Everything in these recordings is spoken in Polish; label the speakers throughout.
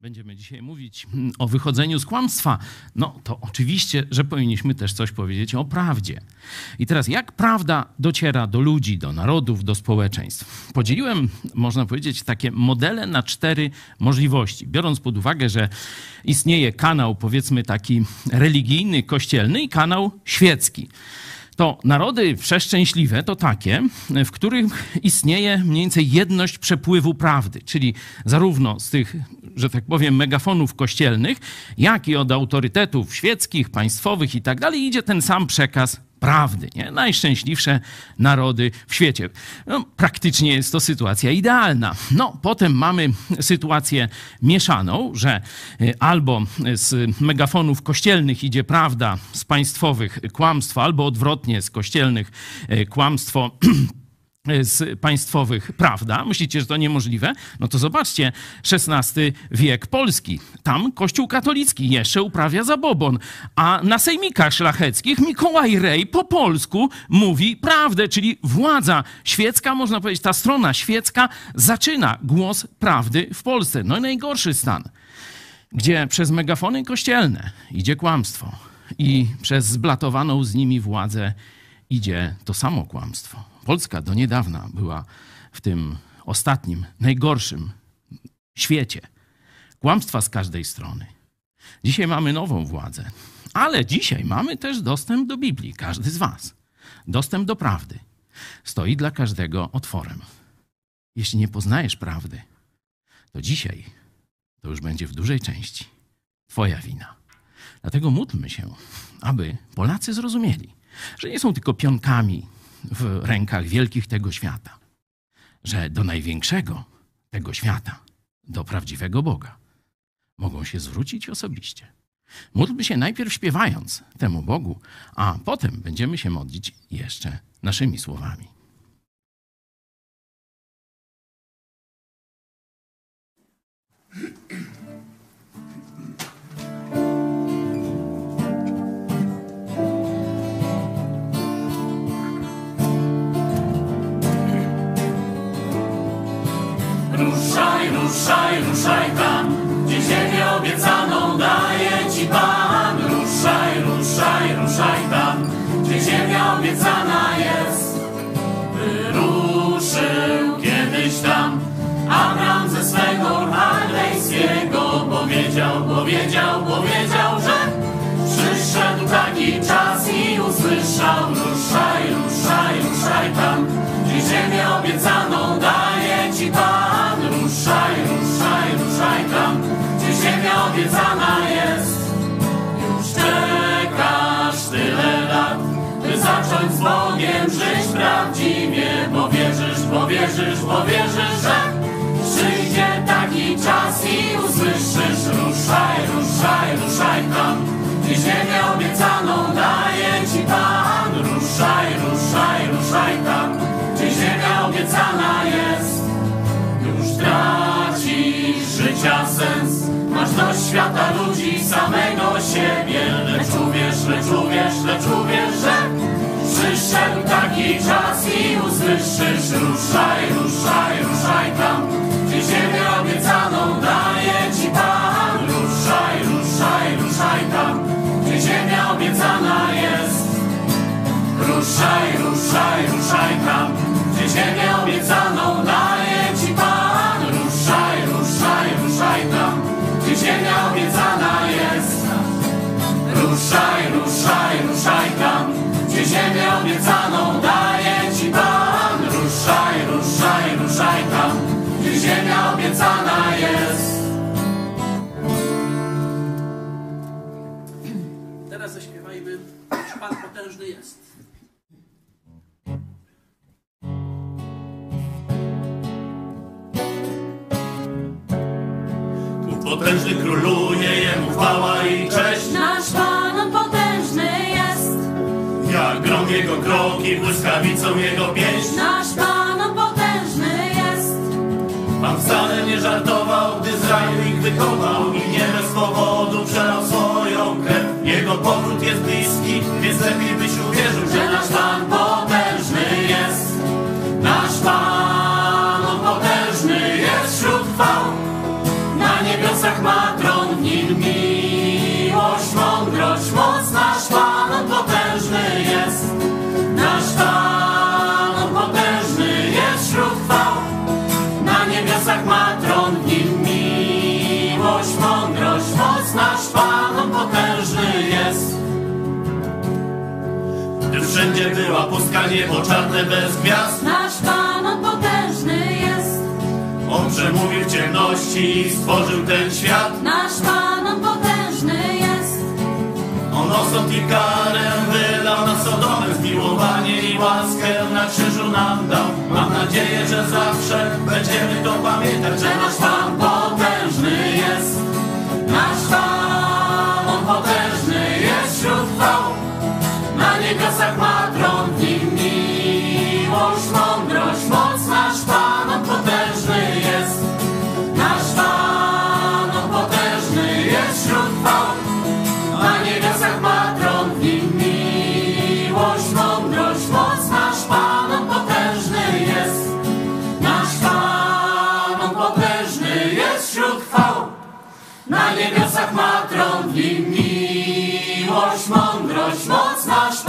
Speaker 1: będziemy dzisiaj mówić mm, o wychodzeniu z kłamstwa, no to oczywiście, że powinniśmy też coś powiedzieć o prawdzie. I teraz, jak prawda dociera do ludzi, do narodów, do społeczeństw? Podzieliłem, można powiedzieć, takie modele na cztery możliwości, biorąc pod uwagę, że istnieje kanał, powiedzmy, taki religijny, kościelny i kanał świecki to narody przeszczęśliwe to takie, w których istnieje mniej więcej jedność przepływu prawdy, czyli zarówno z tych, że tak powiem, megafonów kościelnych, jak i od autorytetów świeckich, państwowych i tak dalej, idzie ten sam przekaz prawdy. Nie? Najszczęśliwsze narody w świecie. No, praktycznie jest to sytuacja idealna. No, potem mamy sytuację mieszaną, że y, albo z megafonów kościelnych idzie prawda, z państwowych kłamstwo, albo odwrotnie z kościelnych y, kłamstwo z państwowych, prawda? Myślicie, że to niemożliwe? No to zobaczcie, XVI wiek Polski. Tam Kościół katolicki jeszcze uprawia zabobon, a na sejmikach szlacheckich Mikołaj Rej po polsku mówi prawdę, czyli władza świecka, można powiedzieć, ta strona świecka zaczyna głos prawdy w Polsce. No i najgorszy stan, gdzie przez megafony kościelne idzie kłamstwo i przez zblatowaną z nimi władzę idzie to samo kłamstwo. Polska do niedawna była w tym ostatnim, najgorszym świecie. Kłamstwa z każdej strony. Dzisiaj mamy nową władzę, ale dzisiaj mamy też dostęp do Biblii, każdy z Was. Dostęp do prawdy stoi dla każdego otworem. Jeśli nie poznajesz prawdy, to dzisiaj to już będzie w dużej części Twoja wina. Dlatego módlmy się, aby Polacy zrozumieli, że nie są tylko pionkami w rękach wielkich tego świata, że do największego tego świata, do prawdziwego Boga, mogą się zwrócić osobiście. Módlmy się najpierw śpiewając temu Bogu, a potem będziemy się modlić jeszcze naszymi słowami.
Speaker 2: Ruszaj, ruszaj, tam, gdzie ziemię obiecaną daje Ci Pan. Ruszaj, ruszaj, ruszaj tam, gdzie ziemia obiecana jest. Wyruszył kiedyś tam Abraham ze swego chaldejskiego, powiedział, powiedział, powiedział, że przyszedł taki czas i usłyszał. Ruszaj, ruszaj, ruszaj tam, gdzie ziemię obiecaną obiecana jest. Już czekasz tyle lat, by zacząć z Bogiem żyć prawdziwie, bo wierzysz, bo wierzysz, bo wierzysz, że przyjdzie taki czas i usłyszysz. Ruszaj, ruszaj, ruszaj tam, gdzie ziemię obiecaną daje Ci Pan. Ruszaj, ruszaj, ruszaj tam, gdzie ziemia obiecana jest. Już tracisz życia sens, masz dość świata ludzi, samego siebie. Lecz uwierz, lecz uwierz, lecz uwierz, że przyszedł taki czas i usłyszysz. Ruszaj, ruszaj, ruszaj tam, gdzie ziemię obiecaną daje Ci Pan. Ruszaj, ruszaj, ruszaj tam, gdzie ziemia obiecana jest. Ruszaj, ruszaj, ruszaj tam, gdzie ziemię obiecaną daje Ruszaj, ruszaj, ruszaj tam, gdzie ziemię obiecaną daje Ci Pan. Ruszaj, ruszaj, ruszaj tam, gdzie ziemia obiecana jest.
Speaker 3: Teraz zaśpiewajmy, że Pan potężny jest.
Speaker 2: Potężny króluje, jemu chwała i cześć. Kroki, błyskawicą jego pieśń.
Speaker 4: nasz Pan on potężny jest.
Speaker 2: Pan wcale nie żartował, gdy z raju ich wychował i nie bez powodu przelał swoją krew. Jego powrót jest bliski, więc lepiej byś uwierzył, że nasz Pan potężny jest. Nasz Pan on potężny jest wśród chwał. Na niebiosach ma wszędzie była pustka niebo czarne bez gwiazd.
Speaker 4: Nasz Pan on potężny jest.
Speaker 2: On przemówił w ciemności i stworzył ten świat.
Speaker 4: Nasz Pan on potężny jest.
Speaker 2: On osąd i karę wylał na Sodomę Zmiłowanie i łaskę na krzyżu nam dał. Mam nadzieję, że zawsze będziemy to pamiętać Że nasz Pan potężny jest. Nasz Pan on potężny czasach ma tron i miłość, mądrość, moc nasz Pan, on potężny jest. Nasz Pan, on potężny jest wśród chwał. Na niebiosach ma tron i miłość, mądrość, moc nasz Pan, on potężny jest. Nasz Pan, on potężny jest wśród chwał. Na niebiosach ma tron i miłość, mądrość, moc nasz Pan.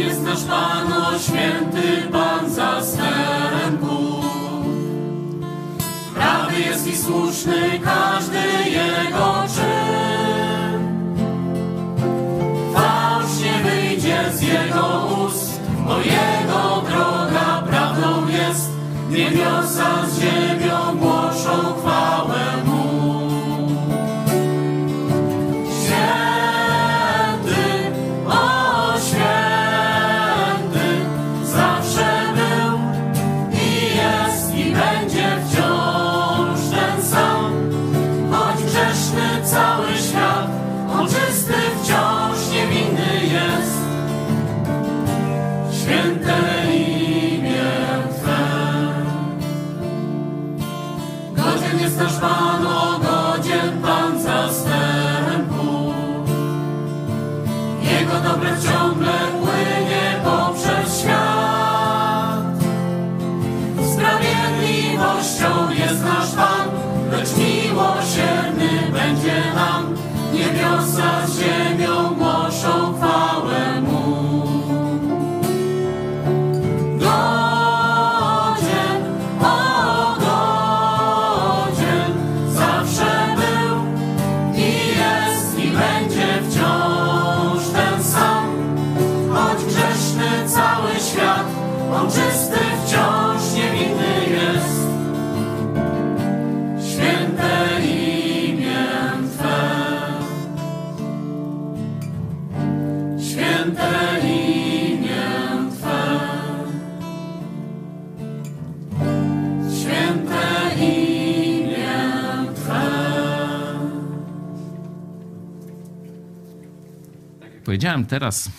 Speaker 2: jest nasz Pan,
Speaker 3: o święty Pan
Speaker 2: za sterem Prawy jest i słuszny każdy Jego
Speaker 1: powiedziałem teraz,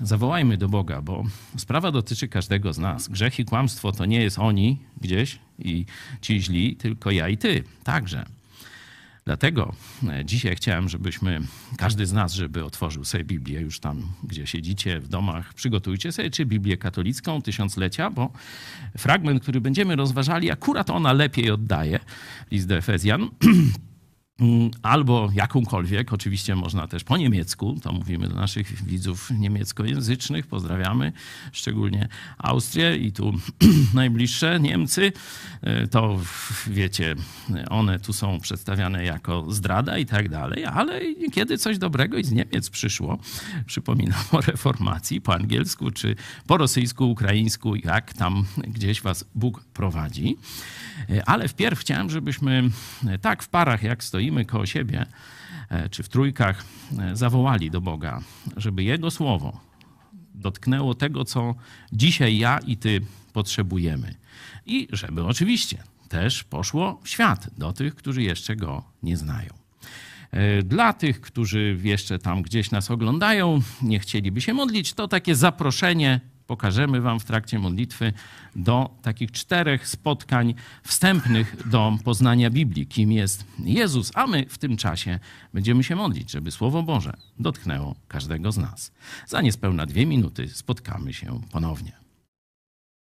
Speaker 1: zawołajmy do Boga, bo sprawa dotyczy każdego z nas. Grzech i kłamstwo to nie jest oni gdzieś i ci źli, tylko ja i ty także. Dlatego e, dzisiaj chciałem, żebyśmy, każdy z nas, żeby otworzył sobie Biblię już tam, gdzie siedzicie w domach, przygotujcie sobie, czy Biblię katolicką tysiąclecia, bo fragment, który będziemy rozważali, akurat ona lepiej oddaje, list do Efezjan, albo jakąkolwiek, oczywiście można też po niemiecku, to mówimy do naszych widzów niemieckojęzycznych, pozdrawiamy, szczególnie Austrię i tu najbliższe Niemcy, e, to wiecie, one tu są przedstawiane jako zdrada i tak dalej, ale kiedy coś dobrego i z Niemiec przyszło, przypominam o reformacji po angielsku czy po rosyjsku, ukraińsku, jak tam gdzieś was Bóg prowadzi. E, ale wpierw chciałem, żebyśmy e, tak w parach, jak stoimy koło siebie, e, czy w trójkach, zawołali do Boga, żeby Jego słowo dotknęło tego, co dzisiaj ja i Ty potrzebujemy. I żeby oczywiście też poszło w świat do tych, którzy jeszcze go nie znają. Dla tych, którzy jeszcze tam gdzieś nas oglądają, nie chcieliby się modlić, to takie zaproszenie pokażemy Wam w trakcie modlitwy do takich czterech spotkań wstępnych do poznania Biblii, kim jest Jezus, a my w tym czasie będziemy się modlić, żeby Słowo Boże dotknęło każdego z nas. Za niespełna dwie minuty spotkamy się ponownie.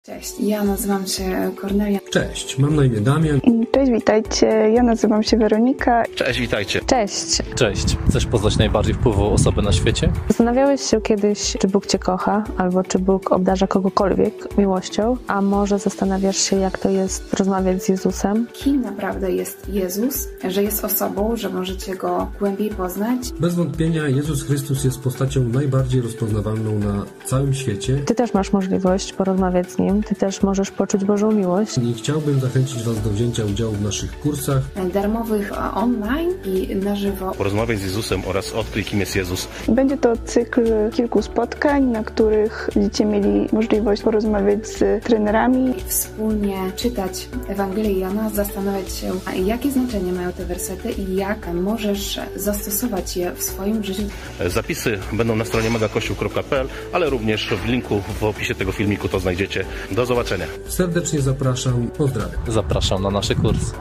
Speaker 5: Cześć, ja nazywam się Kornelia.
Speaker 6: Cześć, mam na imię Damian.
Speaker 7: Cześć, witajcie. Ja nazywam się Weronika.
Speaker 8: Cześć, witajcie.
Speaker 7: Cześć.
Speaker 9: Cześć. Chcesz poznać najbardziej wpływową osobę na świecie?
Speaker 7: Zastanawiałeś się kiedyś, czy Bóg Cię kocha, albo czy Bóg obdarza kogokolwiek miłością? A może zastanawiasz się, jak to jest rozmawiać z Jezusem?
Speaker 5: Kim naprawdę jest Jezus? Że jest osobą, że możecie Go głębiej poznać?
Speaker 6: Bez wątpienia Jezus Chrystus jest postacią najbardziej rozpoznawalną na całym świecie.
Speaker 7: Ty też masz możliwość porozmawiać z Nim. Ty też możesz poczuć Bożą miłość.
Speaker 6: I chciałbym zachęcić Was do wzięcia udziału w naszych kursach
Speaker 5: darmowych online i na żywo.
Speaker 8: Porozmawiać z Jezusem oraz odkryj, kim jest Jezus.
Speaker 7: Będzie to cykl kilku spotkań, na których będziecie mieli możliwość porozmawiać z trenerami.
Speaker 5: I wspólnie czytać Ewangelię Jana, zastanawiać się, jakie znaczenie mają te wersety i jak możesz zastosować je w swoim życiu.
Speaker 8: Zapisy będą na stronie megakościół.pl, ale również w linku w opisie tego filmiku to znajdziecie. Do zobaczenia.
Speaker 6: Serdecznie zapraszam. Pozdrawiam.
Speaker 9: Zapraszam na nasze kursy.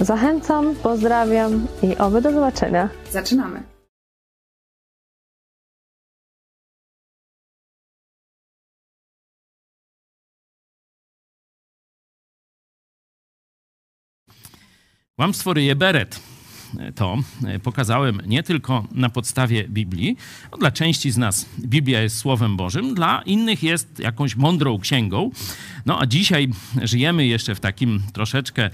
Speaker 7: Zachęcam, pozdrawiam i oby do zobaczenia.
Speaker 5: Zaczynamy.
Speaker 1: Kłamstwo ryje beret. To pokazałem nie tylko na podstawie Biblii. Dla części z nas Biblia jest Słowem Bożym, dla innych jest jakąś mądrą księgą. No a dzisiaj żyjemy jeszcze w takim troszeczkę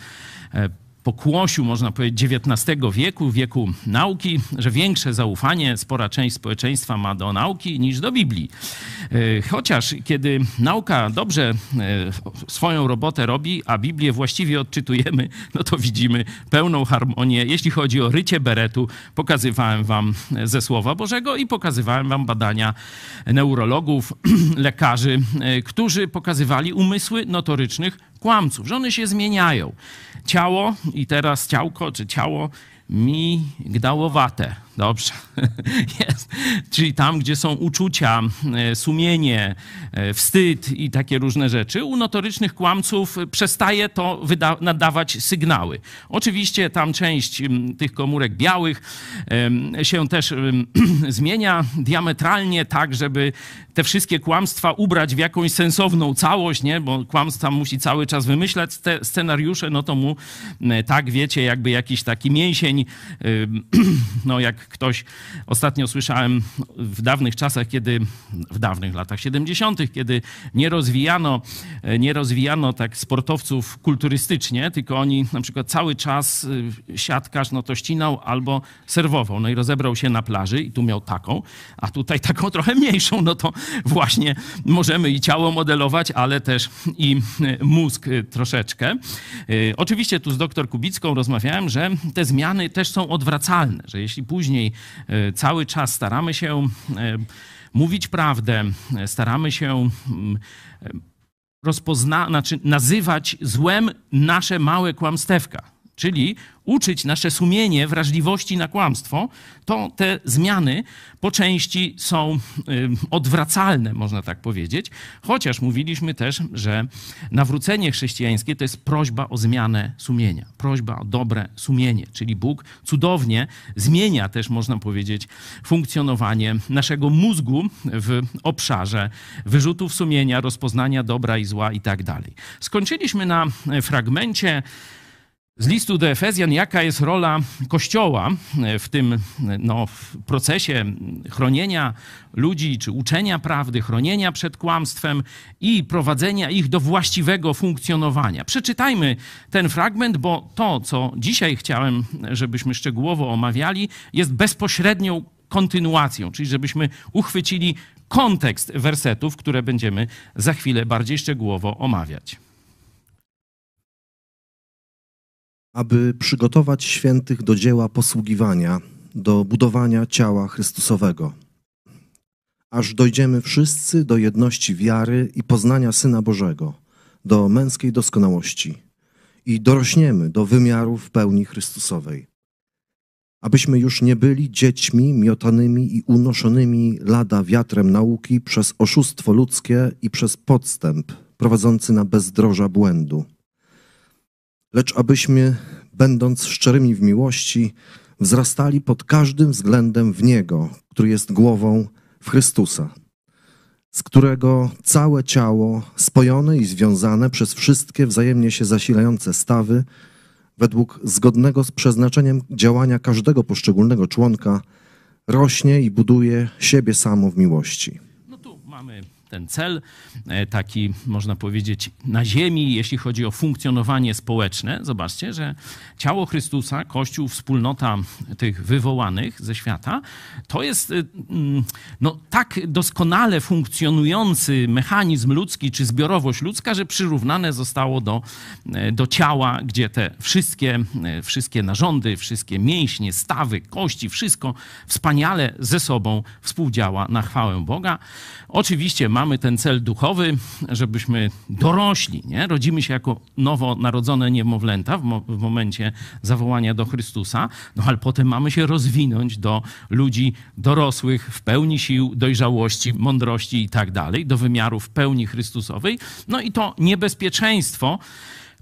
Speaker 1: e, pokłosiu, można powiedzieć, XIX wieku, wieku nauki, że większe zaufanie spora część społeczeństwa ma do nauki niż do Biblii. E, chociaż kiedy nauka dobrze e, swoją robotę robi, a Biblię właściwie odczytujemy, no to widzimy pełną harmonię. Jeśli chodzi o rycie beretu, pokazywałem wam ze Słowa Bożego i pokazywałem wam badania neurologów, lekarzy, e, którzy pokazywali umysły notorycznych kłamców, że one się zmieniają. Ciało i teraz ciałko, czy ciało migdałowate. Dobrze. Jest. Czyli tam, gdzie są uczucia, e, sumienie, e, wstyd i takie różne rzeczy, u notorycznych kłamców przestaje to nadawać sygnały. Oczywiście tam część tych komórek białych się też zmienia diametralnie tak, żeby te wszystkie kłamstwa ubrać w jakąś sensowną całość, nie? bo kłamstwa musi cały czas wymyślać te scenariusze, no to mu tak, wiecie, jakby jakiś taki mięsień, no jak ktoś, ostatnio słyszałem w dawnych czasach, kiedy, w dawnych latach 70., kiedy nie rozwijano, nie rozwijano tak sportowców kulturystycznie, tylko oni na przykład cały czas y, siatkarz no to ścinał albo serwował, no i rozebrał się na plaży i tu miał taką, a tutaj taką trochę mniejszą, no to właśnie możemy i ciało modelować, ale też i y, mózg troszeczkę. Oczywiście tu z doktor Kubicką rozmawiałem, że te zmiany też są odwracalne, że jeśli później później e, cały czas staramy się e, mówić prawdę, e, staramy się mm, rozpozna, znaczy nazywać złem nasze małe kłamstewka. Czyli uczyć nasze sumienie wrażliwości na kłamstwo, to te zmiany po części są odwracalne, można tak powiedzieć. Chociaż mówiliśmy też, że nawrócenie chrześcijańskie to jest prośba o zmianę sumienia, prośba o dobre sumienie, czyli Bóg cudownie zmienia też, można powiedzieć, funkcjonowanie naszego mózgu w obszarze wyrzutów sumienia, rozpoznania dobra i zła i tak dalej. Skończyliśmy na fragmencie z listu do Efezjan, jaka jest rola Kościoła w tym no, w procesie chronienia ludzi, czy uczenia prawdy, chronienia przed kłamstwem i prowadzenia ich do właściwego funkcjonowania. Przeczytajmy ten fragment, bo to, co dzisiaj chciałem, żebyśmy szczegółowo omawiali, jest bezpośrednią kontynuacją, czyli żebyśmy uchwycili kontekst wersetów, które będziemy za chwilę bardziej szczegółowo omawiać.
Speaker 10: Aby przygotować świętych do dzieła posługiwania, do budowania ciała Chrystusowego, aż dojdziemy wszyscy do jedności wiary i poznania Syna Bożego, do męskiej doskonałości i dorośniemy do wymiarów pełni Chrystusowej. Abyśmy już nie byli dziećmi miotanymi i unoszonymi lada wiatrem nauki przez oszustwo ludzkie i przez podstęp prowadzący na bezdroża błędu lecz abyśmy, będąc szczerymi w miłości, wzrastali pod każdym względem w Niego, który jest głową w Chrystusa, z którego całe ciało, spojone i związane przez wszystkie wzajemnie się zasilające stawy, według zgodnego z przeznaczeniem działania każdego poszczególnego członka, rośnie i buduje siebie samo w miłości.
Speaker 1: No tu mamy ten cel, e, taki można powiedzieć na ziemi, jeśli chodzi o funkcjonowanie społeczne. Zobaczcie, że ciało Chrystusa, Kościół, wspólnota tych wywołanych ze świata, to jest e, mm, no, tak doskonale funkcjonujący mechanizm ludzki czy zbiorowość ludzka, że przyrównane zostało do, e, do ciała, gdzie te wszystkie, wszystkie narządy, wszystkie mięśnie, stawy, kości, wszystko wspaniale ze sobą współdziała na chwałę Boga. Oczywiście mamy ten cel duchowy, żebyśmy dorośli, nie? rodzimy się jako nowonarodzone niemowlęta w, mo w momencie zawołania do Chrystusa, no ale potem mamy się rozwinąć do ludzi dorosłych w pełni sił, dojrzałości, mądrości i tak dalej, do wymiarów pełni Chrystusowej. No i to niebezpieczeństwo,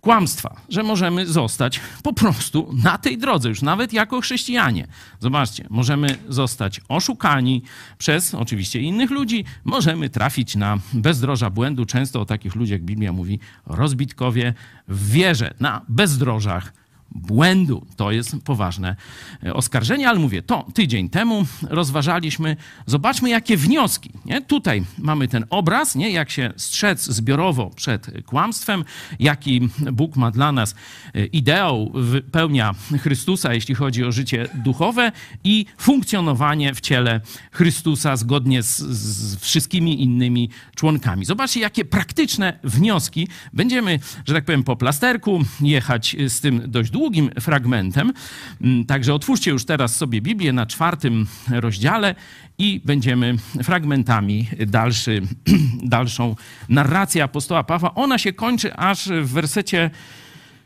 Speaker 1: kłamstwa, że możemy zostać po prostu na tej drodze, już nawet jako chrześcijanie. Zobaczcie, możemy zostać oszukani przez oczywiście innych ludzi, możemy trafić na bezdroża błędu. Często o takich ludziach Biblia mówi rozbitkowie w wierze, na bezdrożach błędu. To jest poważne e, oskarżenie, ale mówię, to tydzień temu rozważaliśmy. Zobaczmy, jakie wnioski. Nie? Tutaj mamy ten obraz, nie? jak się strzec zbiorowo przed kłamstwem, jaki Bóg ma dla nas e, ideał, wypełnia Chrystusa, jeśli chodzi o życie duchowe i funkcjonowanie w ciele Chrystusa zgodnie z, z wszystkimi innymi członkami. Zobaczcie, jakie praktyczne wnioski. Będziemy, że tak powiem, po plasterku jechać z tym dość długo długim fragmentem. Mm, także otwórzcie już teraz sobie Biblię na czwartym rozdziale i będziemy fragmentami dalszy, dalszą narrację apostoła Pawła. Ona się kończy aż w wersecie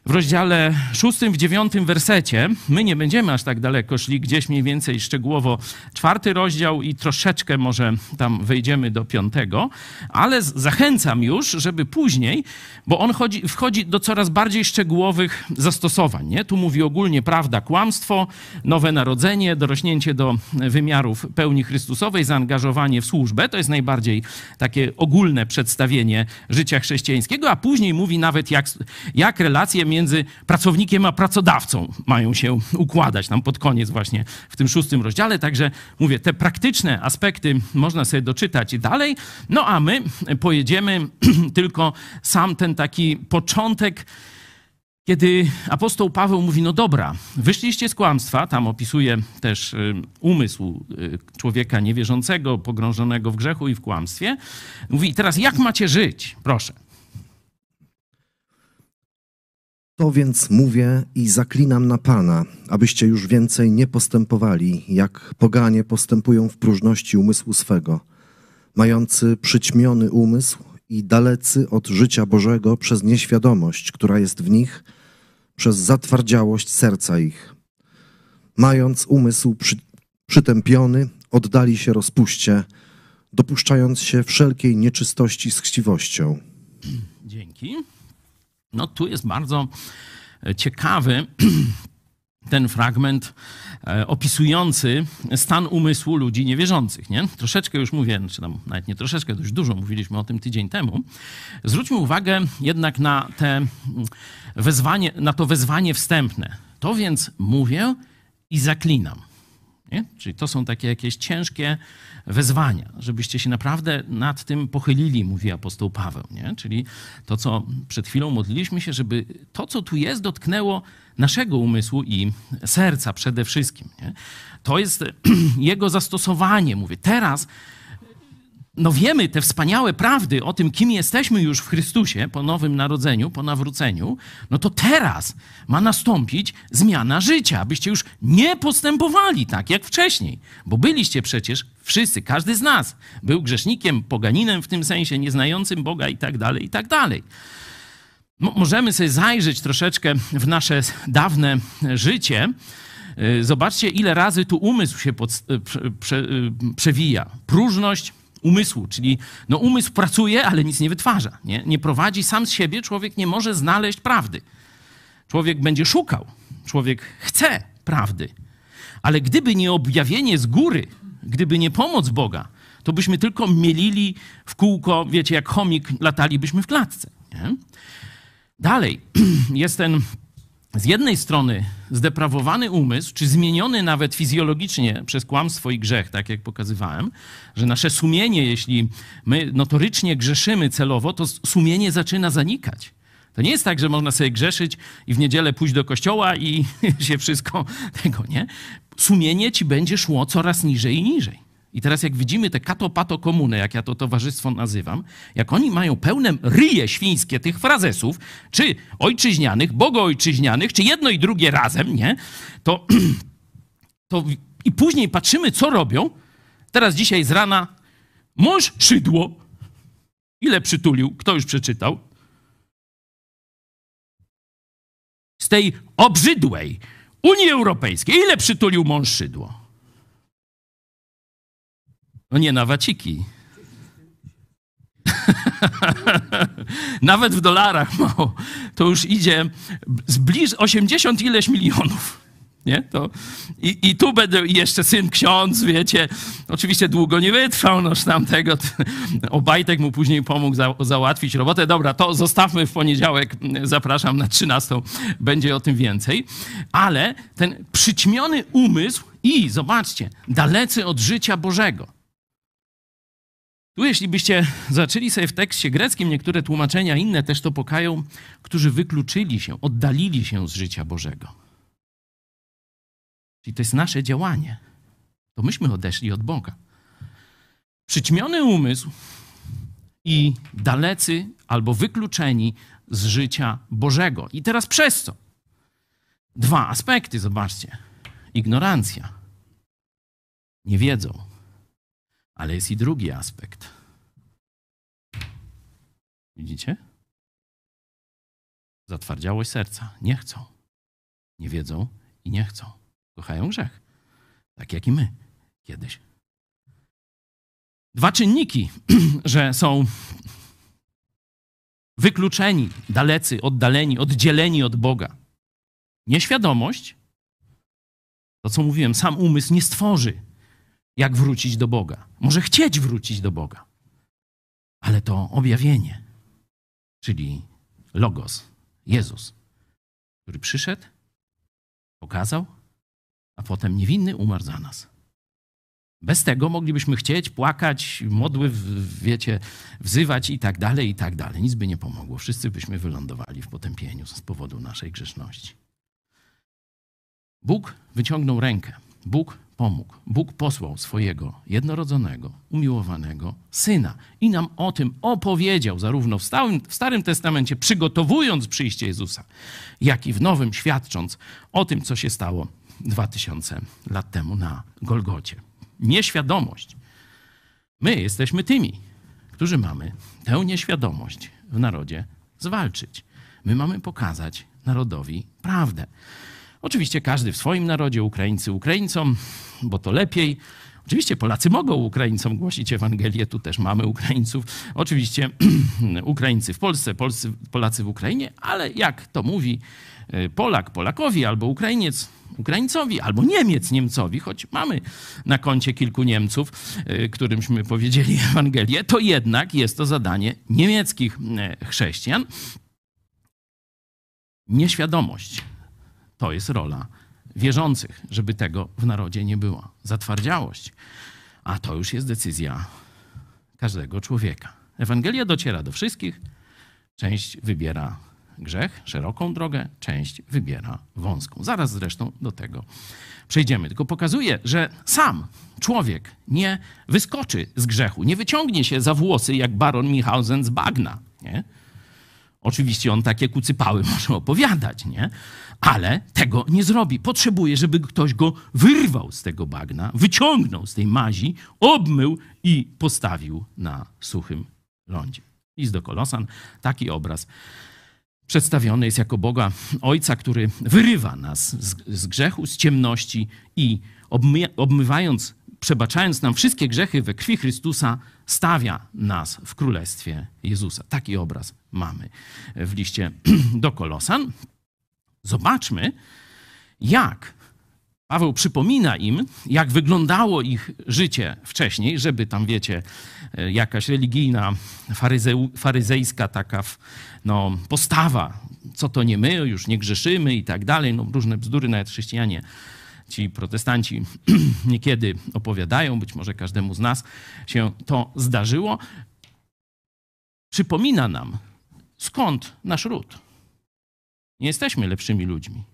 Speaker 1: w rozdziale szóstym, w dziewiątym wersecie. My nie będziemy aż tak daleko szli, gdzieś mniej więcej szczegółowo czwarty rozdział i troszeczkę może tam wejdziemy do piątego, ale zachęcam już, żeby później, bo on chodzi, wchodzi do coraz bardziej szczegółowych zastosowań. Nie? Tu mówi ogólnie prawda, kłamstwo, nowe narodzenie, dorośnięcie do wymiarów pełni Chrystusowej, zaangażowanie w służbę. To jest najbardziej takie ogólne przedstawienie życia chrześcijańskiego, a później mówi nawet jak, jak relacje między między pracownikiem a pracodawcą mają się układać tam pod koniec właśnie w tym szóstym rozdziale. Także mówię, te praktyczne aspekty można sobie doczytać dalej. No a my pojedziemy tylko sam ten taki początek kiedy apostoł Paweł mówi, no dobra, wyszliście z kłamstwa, tam opisuje też y, umysł y, człowieka niewierzącego, pogrążonego w grzechu i w kłamstwie. Mówi, teraz jak macie żyć? Proszę.
Speaker 10: To więc mówię i zaklinam na Pana, abyście już więcej nie postępowali, jak poganie postępują w próżności umysłu swego, mający przyćmiony umysł i dalecy od życia Bożego przez nieświadomość, która jest w nich, przez zatwardziałość serca ich. Mając umysł przy, przytępiony, oddali się rozpuście, dopuszczając się wszelkiej nieczystości z chciwością.
Speaker 1: Dzięki. No tu jest bardzo e, ciekawy ten fragment e, opisujący stan umysłu ludzi niewierzących. Nie? Troszeczkę już mówię, czy tam nawet nie troszeczkę, dość dużo mówiliśmy o tym tydzień temu. Zwróćmy uwagę jednak na, te mm, wezwanie, na to wezwanie wstępne. To więc mówię i zaklinam. Nie? Czyli to są takie jakieś ciężkie wezwania, żebyście się naprawdę nad tym pochylili, mówi apostoł Paweł. Nie? Czyli to, co przed chwilą modliliśmy się, żeby to, co tu jest, dotknęło naszego umysłu i serca przede wszystkim. Nie? To jest jego zastosowanie, mówię. Teraz no wiemy te wspaniałe prawdy o tym, kim jesteśmy już w Chrystusie po nowym narodzeniu, po nawróceniu, no to teraz ma nastąpić zmiana życia, abyście już nie postępowali tak jak wcześniej, bo byliście przecież wszyscy, każdy z nas był grzesznikiem, poganinem w tym sensie, nieznającym Boga i tak dalej, i tak dalej. Możemy sobie zajrzeć troszeczkę w nasze dawne życie. Zobaczcie, ile razy tu umysł się pod, prze, prze, przewija. Próżność, umysłu, czyli no umysł pracuje, ale nic nie wytwarza. Nie? nie prowadzi sam z siebie, człowiek nie może znaleźć prawdy. Człowiek będzie szukał, człowiek chce prawdy. Ale gdyby nie objawienie z góry, gdyby nie pomoc Boga, to byśmy tylko mielili w kółko, wiecie, jak chomik latalibyśmy w klatce. Nie? Dalej jest ten z jednej strony zdeprawowany umysł, czy zmieniony nawet fizjologicznie przez kłamstwo i grzech, tak jak pokazywałem, że nasze sumienie, jeśli my notorycznie grzeszymy celowo, to sumienie zaczyna zanikać. To nie jest tak, że można sobie grzeszyć i w niedzielę pójść do kościoła i się wszystko tego, nie? Sumienie ci będzie szło coraz niżej i niżej. I teraz jak widzimy te kato-pato komunę, jak ja to towarzystwo nazywam, jak oni mają pełne ryje świńskie tych frazesów, czy ojczyźnianych, bogoojczyźnianych, czy jedno i drugie razem, nie? To, to i później patrzymy, co robią. Teraz dzisiaj z rana mąż szydło. Ile przytulił? Kto już przeczytał? Z tej obrzydłej Unii Europejskiej. Ile przytulił mąż szydło? No nie, na waciki. Nawet w dolarach mało. To już idzie zbliż 80 ileś milionów. Nie? To, i, I tu będę jeszcze syn ksiądz, wiecie. Oczywiście długo nie wytrwał, noż tamtego. Obajtek mu później pomógł za, załatwić robotę. Dobra, to zostawmy w poniedziałek. Zapraszam na 13. Będzie o tym więcej. Ale ten przyćmiony umysł i, zobaczcie, dalecy od życia Bożego. Tu, jeśli byście zaczęli sobie w tekście greckim, niektóre tłumaczenia inne też to pokają, którzy wykluczyli się, oddalili się z życia Bożego. Czyli to jest nasze działanie. To myśmy odeszli od Boga. Przyćmiony umysł i dalecy albo wykluczeni z życia Bożego. I teraz przez co? Dwa aspekty, zobaczcie. Ignorancja. Nie wiedzą ale jest i drugi aspekt. Widzicie? Zatwardziałość serca. Nie chcą. Nie wiedzą i nie chcą. Kochają grzech. Tak jak i my kiedyś. Dwa czynniki, że są wykluczeni, dalecy, oddaleni, oddzieleni od Boga. Nieświadomość, to co mówiłem, sam umysł nie stworzy jak wrócić do Boga. Może chcieć wrócić do Boga, ale to objawienie, czyli Logos, Jezus, który przyszedł, pokazał, a potem niewinny umarł za nas. Bez tego moglibyśmy chcieć, płakać, modły, wiecie, wzywać i tak dalej, i tak dalej. Nic by nie pomogło. Wszyscy byśmy wylądowali w potępieniu z powodu naszej grzeszności. Bóg wyciągnął rękę. Bóg pomógł. Bóg posłał swojego jednorodzonego, umiłowanego syna i nam o tym opowiedział, zarówno w, w Starym Testamencie, przygotowując przyjście Jezusa, jak i w Nowym, świadcząc o tym, co się stało dwa tysiące lat temu na Golgocie. Nieświadomość. My jesteśmy tymi, którzy mamy tę nieświadomość w narodzie zwalczyć. My mamy pokazać narodowi prawdę. Oczywiście każdy w swoim narodzie, Ukraińcy Ukraińcom, bo to lepiej. Oczywiście Polacy mogą Ukraińcom głosić Ewangelię, tu też mamy Ukraińców. Oczywiście Ukraińcy w Polsce, Polscy, Polacy w Ukrainie, ale jak to mówi y, Polak Polakowi albo Ukrainiec Ukraińcowi, albo Niemiec Niemcowi, choć mamy na koncie kilku Niemców, y, którymśmy powiedzieli Ewangelię, to jednak jest to zadanie niemieckich y, chrześcijan. Nieświadomość to jest rola wierzących, żeby tego w narodzie nie było. Zatwardziałość, a to już jest decyzja każdego człowieka. Ewangelia dociera do wszystkich, część wybiera grzech, szeroką drogę, część wybiera wąską. Zaraz zresztą do tego przejdziemy. Tylko pokazuje, że sam człowiek nie wyskoczy z grzechu, nie wyciągnie się za włosy jak baron Michausen z bagna. Nie? Oczywiście on takie kucypały może opowiadać, nie? Ale tego nie zrobi. Potrzebuje, żeby ktoś go wyrwał z tego bagna, wyciągnął z tej mazi, obmył i postawił na suchym lądzie. List do Kolosan, taki obraz przedstawiony jest jako Boga Ojca, który wyrywa nas z, z grzechu, z ciemności i obmy, obmywając, przebaczając nam wszystkie grzechy we krwi Chrystusa, stawia nas w królestwie Jezusa. Taki obraz mamy w liście do Kolosan. Zobaczmy, jak Paweł przypomina im, jak wyglądało ich życie wcześniej, żeby tam, wiecie, jakaś religijna, faryzeu, faryzejska taka no, postawa, co to nie my, już nie grzeszymy i tak dalej, no różne bzdury nawet chrześcijanie, ci protestanci niekiedy opowiadają, być może każdemu z nas się to zdarzyło. Przypomina nam, skąd nasz ród. Nie jesteśmy lepszymi ludźmi.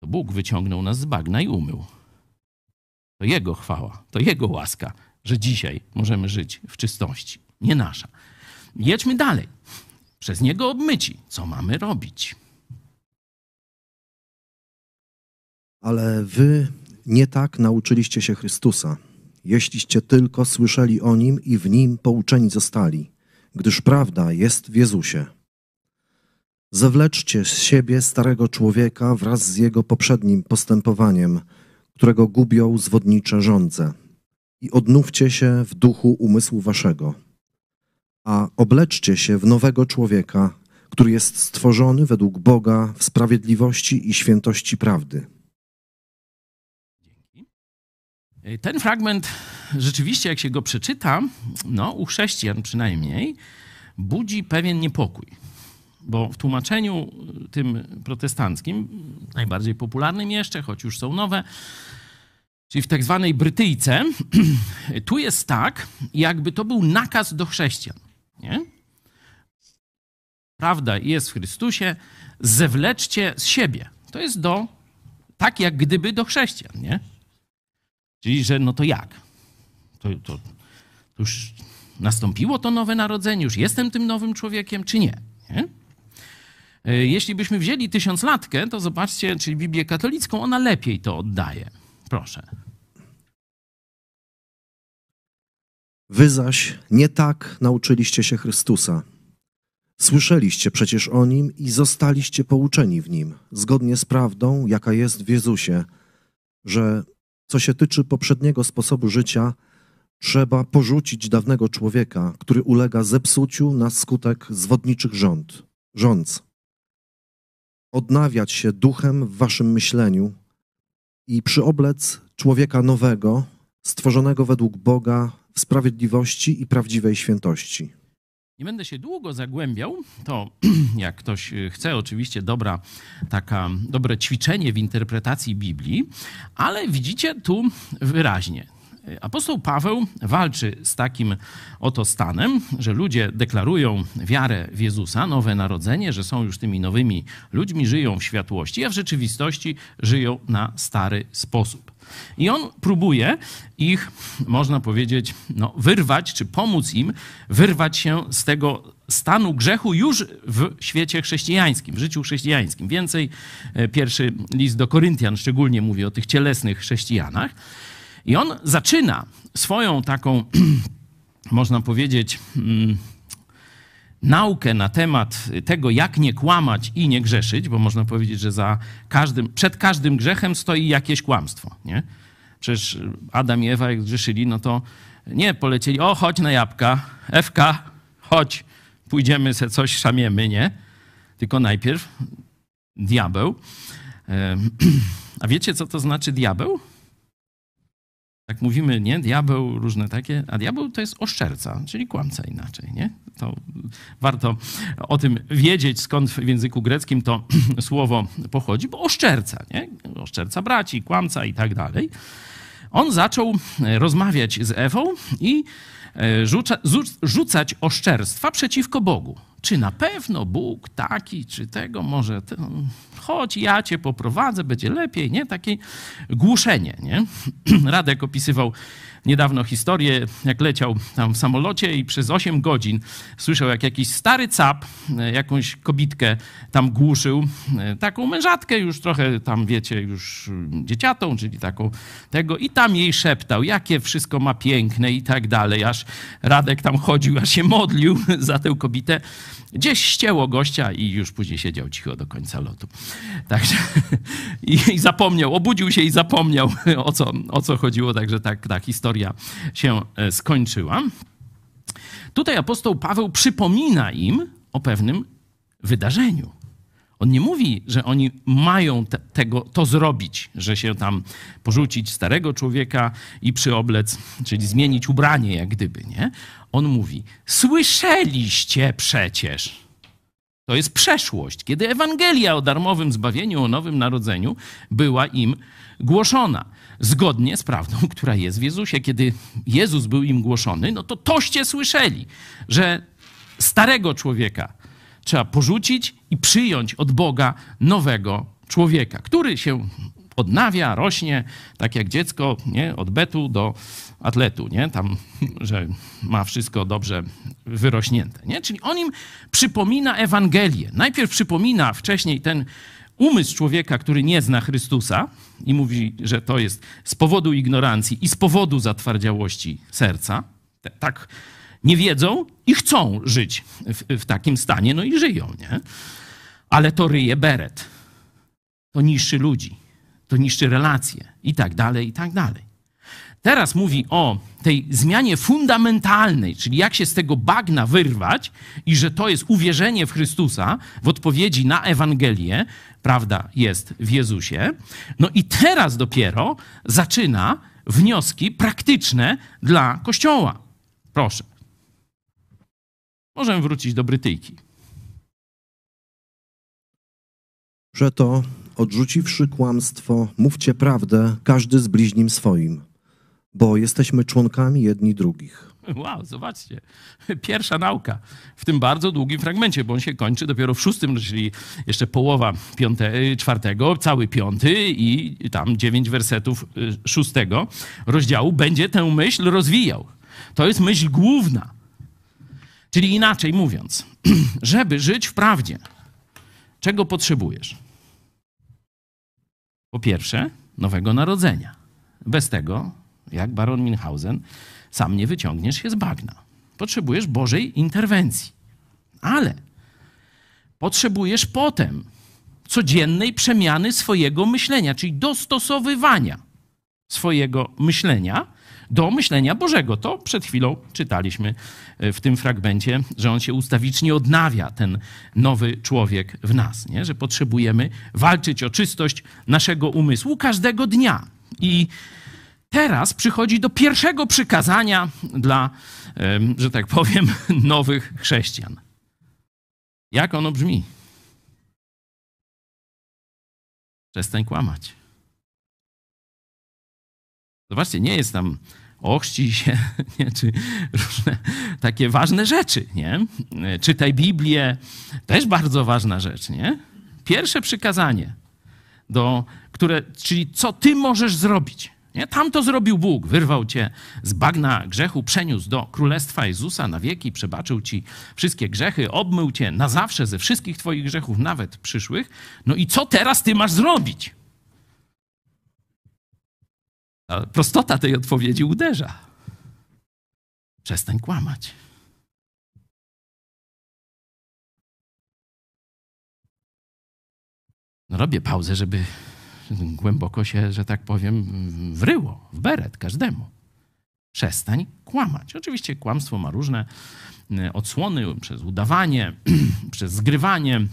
Speaker 1: To Bóg wyciągnął nas z bagna i umył. To Jego chwała, to Jego łaska, że dzisiaj możemy żyć w czystości, nie nasza. Jedźmy dalej. Przez Niego obmyci. Co mamy robić?
Speaker 10: Ale wy nie tak nauczyliście się Chrystusa, jeśliście tylko słyszeli o Nim i w Nim pouczeni zostali, gdyż prawda jest w Jezusie. Zewleczcie z siebie starego człowieka wraz z jego poprzednim postępowaniem, którego gubią zwodnicze żądze, i odnówcie się w duchu umysłu waszego, a obleczcie się w nowego człowieka, który jest stworzony według Boga w sprawiedliwości i świętości prawdy.
Speaker 1: Ten fragment rzeczywiście, jak się go przeczyta, no, u chrześcijan przynajmniej, budzi pewien niepokój. Bo w tłumaczeniu tym protestanckim, najbardziej popularnym jeszcze, choć już są nowe, czyli w tak zwanej Brytyjce, tu jest tak, jakby to był nakaz do chrześcijan. Nie? Prawda jest w Chrystusie, zewleczcie z siebie. To jest do, tak jak gdyby do chrześcijan, nie? Czyli, że no to jak? To, to, to już nastąpiło to nowe narodzenie, już jestem tym nowym człowiekiem, czy nie? nie? Jeśli byśmy wzięli tysiąclatkę, to zobaczcie, czyli Biblię katolicką, ona lepiej to oddaje. Proszę.
Speaker 10: Wy zaś nie tak nauczyliście się Chrystusa. Słyszeliście przecież o Nim i zostaliście pouczeni w Nim, zgodnie z prawdą, jaka jest w Jezusie, że co się tyczy poprzedniego sposobu życia, trzeba porzucić dawnego człowieka, który ulega zepsuciu na skutek zwodniczych rząd, rządz. Odnawiać się duchem w waszym myśleniu i przyoblec człowieka nowego, stworzonego według Boga w sprawiedliwości i prawdziwej świętości.
Speaker 1: Nie będę się długo zagłębiał. To, jak ktoś chce, oczywiście dobra, taka, dobre ćwiczenie w interpretacji Biblii, ale widzicie tu wyraźnie. Apostoł Paweł walczy z takim oto stanem, że ludzie deklarują wiarę w Jezusa, nowe narodzenie, że są już tymi nowymi ludźmi, żyją w światłości, a w rzeczywistości żyją na stary sposób. I on próbuje ich, można powiedzieć, no, wyrwać, czy pomóc im wyrwać się z tego stanu grzechu już w świecie chrześcijańskim, w życiu chrześcijańskim. Więcej pierwszy list do Koryntian szczególnie mówi o tych cielesnych chrześcijanach. I on zaczyna swoją taką, można powiedzieć, naukę na temat tego, jak nie kłamać i nie grzeszyć, bo można powiedzieć, że za każdym, przed każdym grzechem stoi jakieś kłamstwo. Nie? Przecież Adam i Ewa, jak grzeszyli, no to nie polecieli, o chodź na jabłka, Ewka, chodź, pójdziemy se coś szamiemy, nie? Tylko najpierw diabeł. A wiecie, co to znaczy diabeł? Tak mówimy, nie? Diabeł, różne takie. A diabeł to jest oszczerca, czyli kłamca inaczej, nie? To warto o tym wiedzieć, skąd w języku greckim to słowo pochodzi, bo oszczerca, nie? Oszczerca braci, kłamca i tak dalej. On zaczął rozmawiać z Ewą i rzuca, zu- rzucać oszczerstwa przeciwko Bogu. Czy na pewno Bóg taki, czy tego, może te, chodź, ja cię poprowadzę, będzie lepiej, nie? Takie głuszenie, nie? Radek opisywał niedawno historię, jak leciał tam w samolocie i przez 8 godzin słyszał, jak jakiś stary cap e, jakąś kobitkę tam głuszył, e, taką mężatkę już trochę tam, wiecie, już mm, dzieciatą, czyli taką tego i tam jej szeptał, jakie wszystko ma piękne i tak dalej, aż Radek tam chodził, aż się modlił za tę kobietę. Gdzieś ścięło gościa i już później siedział cicho do końca lotu. Także i, i zapomniał, obudził się i zapomniał o co, o co chodziło, także tak ta historia się e, skończyła. Tutaj apostoł Paweł przypomina im o pewnym wydarzeniu. On nie mówi, że oni mają te, tego, to zrobić, że się tam porzucić starego człowieka i przyoblec, czyli zmienić ubranie, jak gdyby, nie? On mówi: Słyszeliście przecież. To jest przeszłość, kiedy Ewangelia o darmowym zbawieniu, o nowym narodzeniu była im głoszona. Zgodnie z prawdą, która jest w Jezusie. Kiedy Jezus był im głoszony, no to toście słyszeli, że starego człowieka trzeba porzucić i przyjąć od Boga nowego człowieka, który się odnawia, rośnie, tak jak dziecko, nie? od betu do atletu, nie? tam, że ma wszystko dobrze wyrośnięte. Nie? Czyli on im przypomina Ewangelię. Najpierw przypomina wcześniej ten umysł człowieka, który nie zna Chrystusa i mówi, że to jest z powodu ignorancji i z powodu zatwardziałości serca. Tak nie wiedzą i chcą żyć w, w takim stanie, no i żyją, nie? Ale to ryje beret. To niszczy ludzi, to niszczy relacje i tak dalej, i tak dalej. Teraz mówi o tej zmianie fundamentalnej, czyli jak się z tego bagna wyrwać i że to jest uwierzenie w Chrystusa w odpowiedzi na Ewangelię, prawda jest w Jezusie. No i teraz dopiero zaczyna wnioski praktyczne dla Kościoła. Proszę. Możemy wrócić do Brytyjki.
Speaker 10: że to, odrzuciwszy kłamstwo, mówcie prawdę, każdy z bliźnim swoim, bo jesteśmy członkami jedni drugich.
Speaker 1: Wow, zobaczcie. Pierwsza nauka w tym bardzo długim fragmencie, bo on się kończy dopiero w szóstym, czyli jeszcze połowa piąte, czwartego, cały piąty i tam dziewięć wersetów y, szóstego rozdziału będzie tę myśl rozwijał. To jest myśl główna. Czyli inaczej mówiąc, żeby żyć w prawdzie, czego potrzebujesz? Po pierwsze, nowego narodzenia. Bez tego, jak baron Minhausen, sam nie wyciągniesz się z bagna. Potrzebujesz Bożej interwencji. Ale potrzebujesz potem codziennej przemiany swojego myślenia, czyli dostosowywania swojego myślenia do myślenia Bożego. To przed chwilą czytaliśmy e, w tym fragmencie, że on się ustawicznie odnawia, ten nowy człowiek w nas, nie? że potrzebujemy walczyć o czystość naszego umysłu każdego dnia. I teraz przychodzi do pierwszego przykazania dla, że tak powiem, nowych chrześcijan. Jak ono brzmi? Przestań kłamać. Zobaczcie, nie jest tam ochrzcij się, nie, czy różne takie ważne rzeczy, nie? Czytaj Biblię, też bardzo ważna rzecz, nie? Pierwsze przykazanie, do, które, czyli co ty możesz zrobić. Nie? Tam to zrobił Bóg. Wyrwał cię z bagna grzechu, przeniósł do Królestwa Jezusa na wieki, przebaczył ci wszystkie grzechy, obmył cię na zawsze ze wszystkich twoich grzechów, nawet przyszłych. No i co teraz ty masz zrobić? Ale prostota tej odpowiedzi uderza. Przestań kłamać. No robię pauzę, żeby głęboko się, że tak powiem, wryło w beret każdemu. Przestań kłamać. Oczywiście kłamstwo ma różne e, odsłony przez udawanie, przez zgrywanie,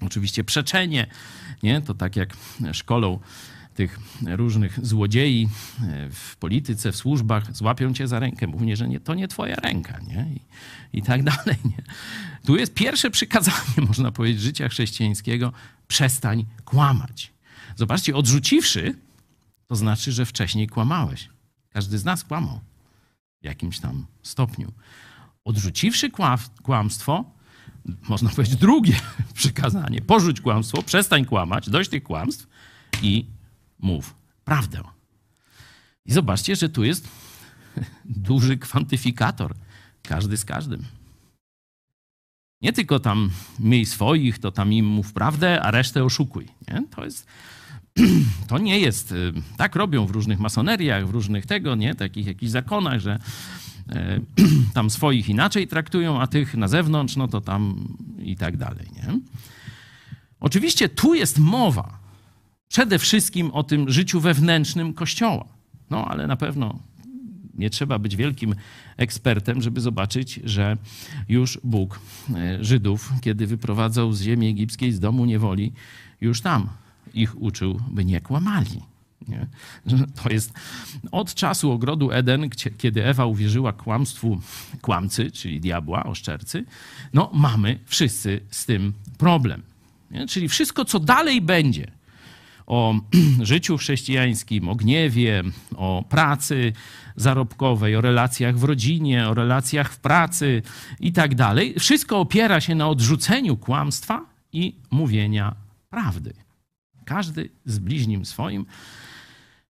Speaker 1: oczywiście przeczenie. Nie? To tak jak szkolą tych różnych złodziei e, w polityce, w służbach, złapią cię za rękę, mówią, że nie, to nie twoja ręka, nie? I, I, tak dalej, nie? Tu jest pierwsze przykazanie, można powiedzieć, życia chrześcijańskiego, przestań kłamać. Zobaczcie, odrzuciwszy, to znaczy, że wcześniej kłamałeś. Każdy z nas kłamał w jakimś tam stopniu. Odrzuciwszy kłamstwo, można powiedzieć drugie przykazanie, porzuć kłamstwo, przestań kłamać, dość tych kłamstw i mów prawdę. I zobaczcie, że tu jest duży kwantyfikator. Każdy z każdym. Nie tylko tam miej swoich, to tam im mów prawdę, a resztę oszukuj. Nie? To, jest, to nie jest. Y, tak robią w różnych masoneriach, w różnych tego, nie? Takich jakichś zakonach, że e, tam swoich inaczej traktują, a tych na zewnątrz, no to tam i tak dalej. Nie? Oczywiście tu jest mowa przede wszystkim o tym życiu wewnętrznym Kościoła. No ale na pewno nie trzeba być wielkim ekspertem, żeby zobaczyć, że już Bóg e, Żydów, kiedy wyprowadzał z ziemi egipskiej, z domu niewoli, już tam ich uczył, by nie kłamali. Nie? To jest od czasu ogrodu Eden, kiedy Ewa uwierzyła kłamstwu kłamcy, czyli diabła, oszczercy, no mamy wszyscy z tym problem. Nie? Czyli wszystko, co dalej będzie, o życiu chrześcijańskim, o gniewie, o pracy zarobkowej, o relacjach w rodzinie, o relacjach w pracy i tak dalej. Wszystko opiera się na odrzuceniu kłamstwa i mówienia prawdy. Każdy z bliźnim swoim,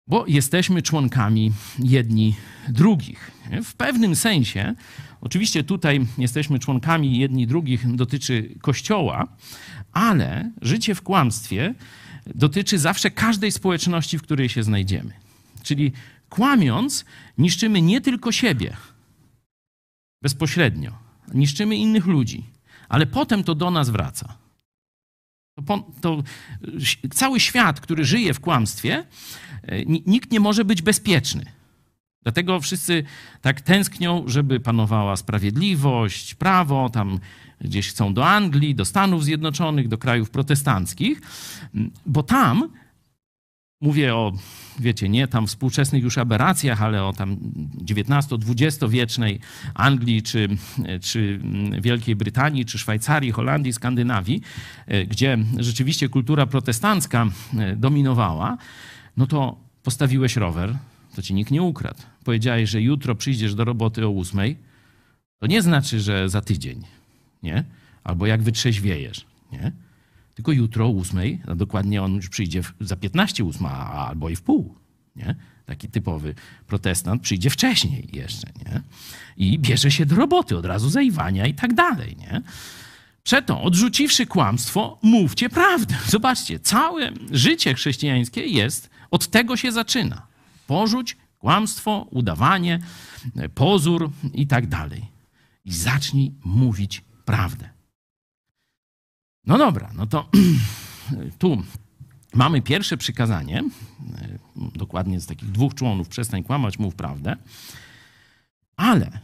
Speaker 1: bo jesteśmy członkami jedni drugich. W pewnym sensie, oczywiście tutaj jesteśmy członkami jedni drugich, dotyczy Kościoła, ale życie w kłamstwie dotyczy zawsze każdej społeczności, w której się znajdziemy. Czyli kłamiąc, niszczymy nie tylko siebie bezpośrednio, niszczymy innych ludzi, ale potem to do nas wraca. To, to, cały świat, który żyje w kłamstwie, e, nikt nie może być bezpieczny. Dlatego wszyscy tak tęsknią, żeby panowała sprawiedliwość, prawo, tam gdzieś chcą do Anglii, do Stanów Zjednoczonych, do krajów protestanckich, bo tam mówię o, wiecie, nie tam współczesnych już aberracjach, ale o tam XIX-XX wiecznej Anglii, czy, czy Wielkiej Brytanii, czy Szwajcarii, Holandii, Skandynawii, gdzie rzeczywiście kultura protestancka dominowała, no to postawiłeś rower, to ci nikt nie ukradł. Powiedziałeś, że jutro przyjdziesz do roboty o ósmej, to nie znaczy, że za tydzień nie? Albo jak wytrzeźwiejesz, nie? Tylko jutro o ósmej, a dokładnie on już przyjdzie za 15 ósma, albo i w pół, nie? Taki typowy protestant przyjdzie wcześniej jeszcze, nie? I bierze się do roboty, od razu zaiwania i tak dalej, nie? Przeto, odrzuciwszy kłamstwo, mówcie prawdę. Zobaczcie, całe życie chrześcijańskie jest, od tego się zaczyna. Porzuć kłamstwo, udawanie, pozór i tak dalej. I zacznij mówić prawdę. No dobra, no to tu mamy pierwsze przykazanie, dokładnie z takich dwóch członów, przestań kłamać, mów prawdę, ale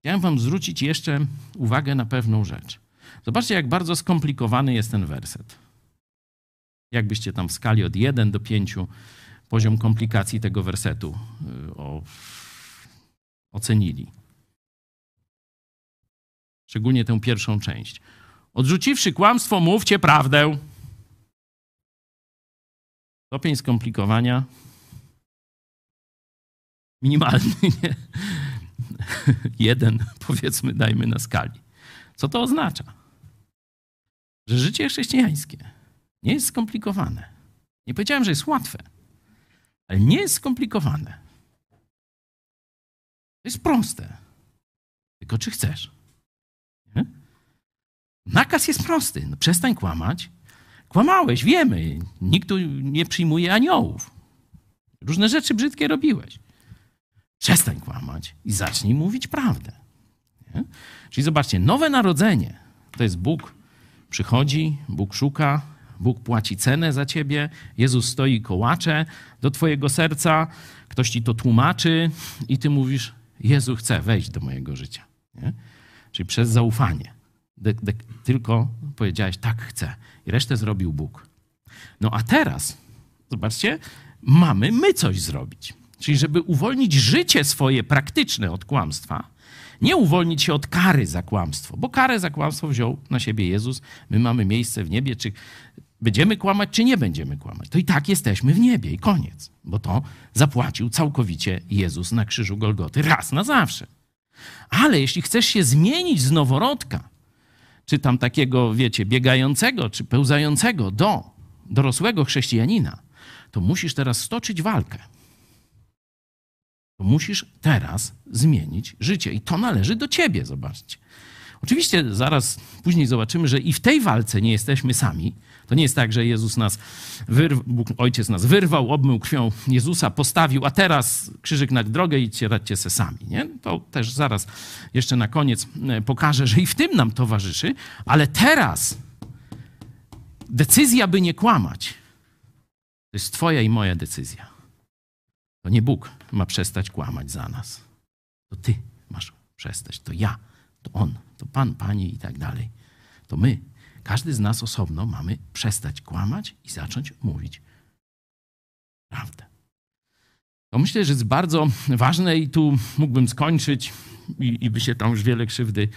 Speaker 1: chciałem wam zwrócić jeszcze uwagę na pewną rzecz. Zobaczcie, jak bardzo skomplikowany jest ten werset. Jakbyście tam w skali od 1 do 5 poziom komplikacji tego wersetu e, o, ocenili szczególnie tę pierwszą część. Odrzuciwszy kłamstwo, mówcie prawdę. Stopień skomplikowania minimalny, nie? Jeden, powiedzmy, dajmy na skali. Co to oznacza? Że życie chrześcijańskie nie jest skomplikowane. Nie powiedziałem, że jest łatwe, ale nie jest skomplikowane. To jest proste. Tylko czy chcesz? Nakaz jest prosty. No, przestań kłamać. Kłamałeś, wiemy. Nikt tu nie przyjmuje aniołów. Różne rzeczy brzydkie robiłeś. Przestań kłamać i zacznij mówić prawdę. Nie? Czyli zobaczcie, nowe narodzenie to jest Bóg przychodzi, Bóg szuka Bóg płaci cenę za ciebie, Jezus stoi kołacze do twojego serca, ktoś ci to tłumaczy i ty mówisz, Jezu chce wejść do mojego życia. Nie? Czyli przez zaufanie. De, de, tylko powiedziałeś, tak chcę. I resztę zrobił Bóg. No a teraz, zobaczcie, mamy my coś zrobić. Czyli żeby uwolnić życie swoje praktyczne od kłamstwa, nie uwolnić się od kary za kłamstwo, bo karę za kłamstwo wziął na siebie Jezus. My mamy miejsce w niebie, czy będziemy kłamać, czy nie będziemy kłamać. To i tak jesteśmy w niebie i koniec, bo to zapłacił całkowicie Jezus na krzyżu Golgoty raz na zawsze. Ale jeśli chcesz się zmienić z noworodka, czy tam takiego, wiecie, biegającego, czy pełzającego do dorosłego chrześcijanina, to musisz teraz stoczyć walkę. To musisz teraz zmienić życie. I to należy do ciebie, zobaczcie. Oczywiście zaraz później zobaczymy, że i w tej walce nie jesteśmy sami. To nie jest tak, że Jezus nas, wyrw, Bóg, Ojciec nas wyrwał, obmył krwią Jezusa, postawił, a teraz krzyżyk na drogę i radźcie se sami. Nie? To też zaraz jeszcze na koniec e, pokażę, że i w tym nam towarzyszy, ale teraz decyzja, by nie kłamać, to jest twoja i moja decyzja. To nie Bóg ma przestać kłamać za nas. To ty masz przestać, to ja, to On, to Pan, Pani i tak dalej. To my każdy z nas osobno mamy przestać kłamać i zacząć mówić prawdę. To myślę, że jest bardzo ważne i tu mógłbym skończyć i, i by się tam już wiele krzywdy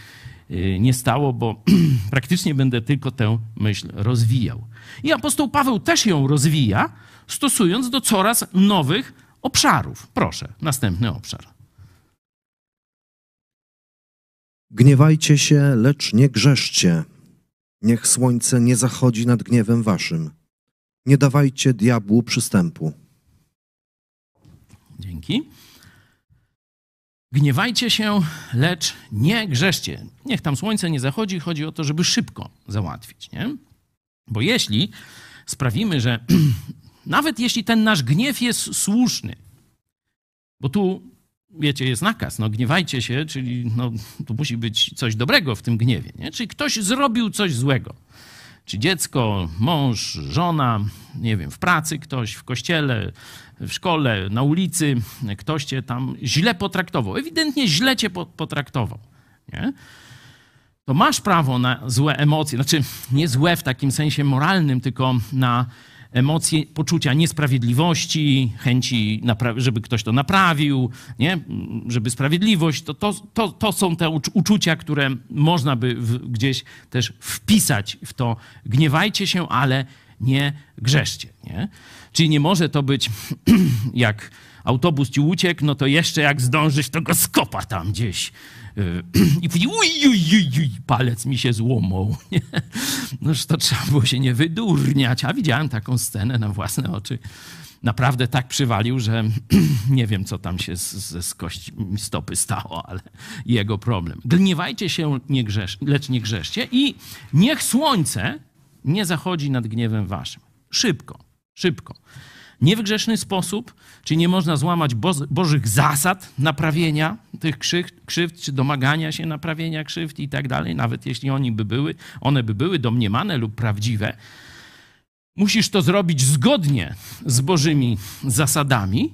Speaker 1: y, nie stało, bo praktycznie będę tylko tę myśl rozwijał. I apostoł Paweł też ją rozwija, stosując do coraz nowych obszarów. Proszę, następny obszar.
Speaker 10: Gniewajcie się, lecz nie grzeszcie. Niech słońce nie zachodzi nad gniewem waszym. Nie dawajcie diabłu przystępu.
Speaker 1: Dzięki. Gniewajcie się, lecz nie grzeszcie. Niech tam słońce nie zachodzi, chodzi o to, żeby szybko załatwić, nie? Bo jeśli sprawimy, że nawet jeśli ten nasz gniew jest słuszny, bo tu, wiecie, jest nakaz, no gniewajcie się, czyli no, tu musi być coś dobrego w tym gniewie, nie? Czyli ktoś zrobił coś złego. Czy dziecko, mąż, żona, nie wiem, w pracy ktoś, w kościele, w szkole, na ulicy, ktoś cię tam źle potraktował. Ewidentnie źle cię potraktował. Nie? To masz prawo na złe emocje, znaczy nie złe w takim sensie moralnym, tylko na emocje poczucia niesprawiedliwości, chęci, żeby ktoś to naprawił, nie? żeby sprawiedliwość, to, to, to, to są te uczucia, które można by w, gdzieś też wpisać w to. Gniewajcie się, ale nie grzeszcie. Nie? Czyli nie może to być jak autobus ci uciekł, no to jeszcze jak zdążysz, to go skopa tam gdzieś. I później uj, uj, uj, uj, palec mi się złomął. Nie? Noż to trzeba było się nie wydurniać. A widziałem taką scenę na własne oczy. Naprawdę tak przywalił, że nie wiem, co tam się ze z kości stopy stało, ale jego problem. Gniewajcie się, nie grzesz, lecz nie grzeszcie i niech słońce nie zachodzi nad gniewem waszym. Szybko, szybko. Nie w grzeszny sposób, czyli nie można złamać bo bożych zasad naprawienia tych krzywd, czy domagania się naprawienia krzywd i tak dalej, nawet jeśli oni by były, one by były domniemane lub prawdziwe. Musisz to zrobić zgodnie z bożymi zasadami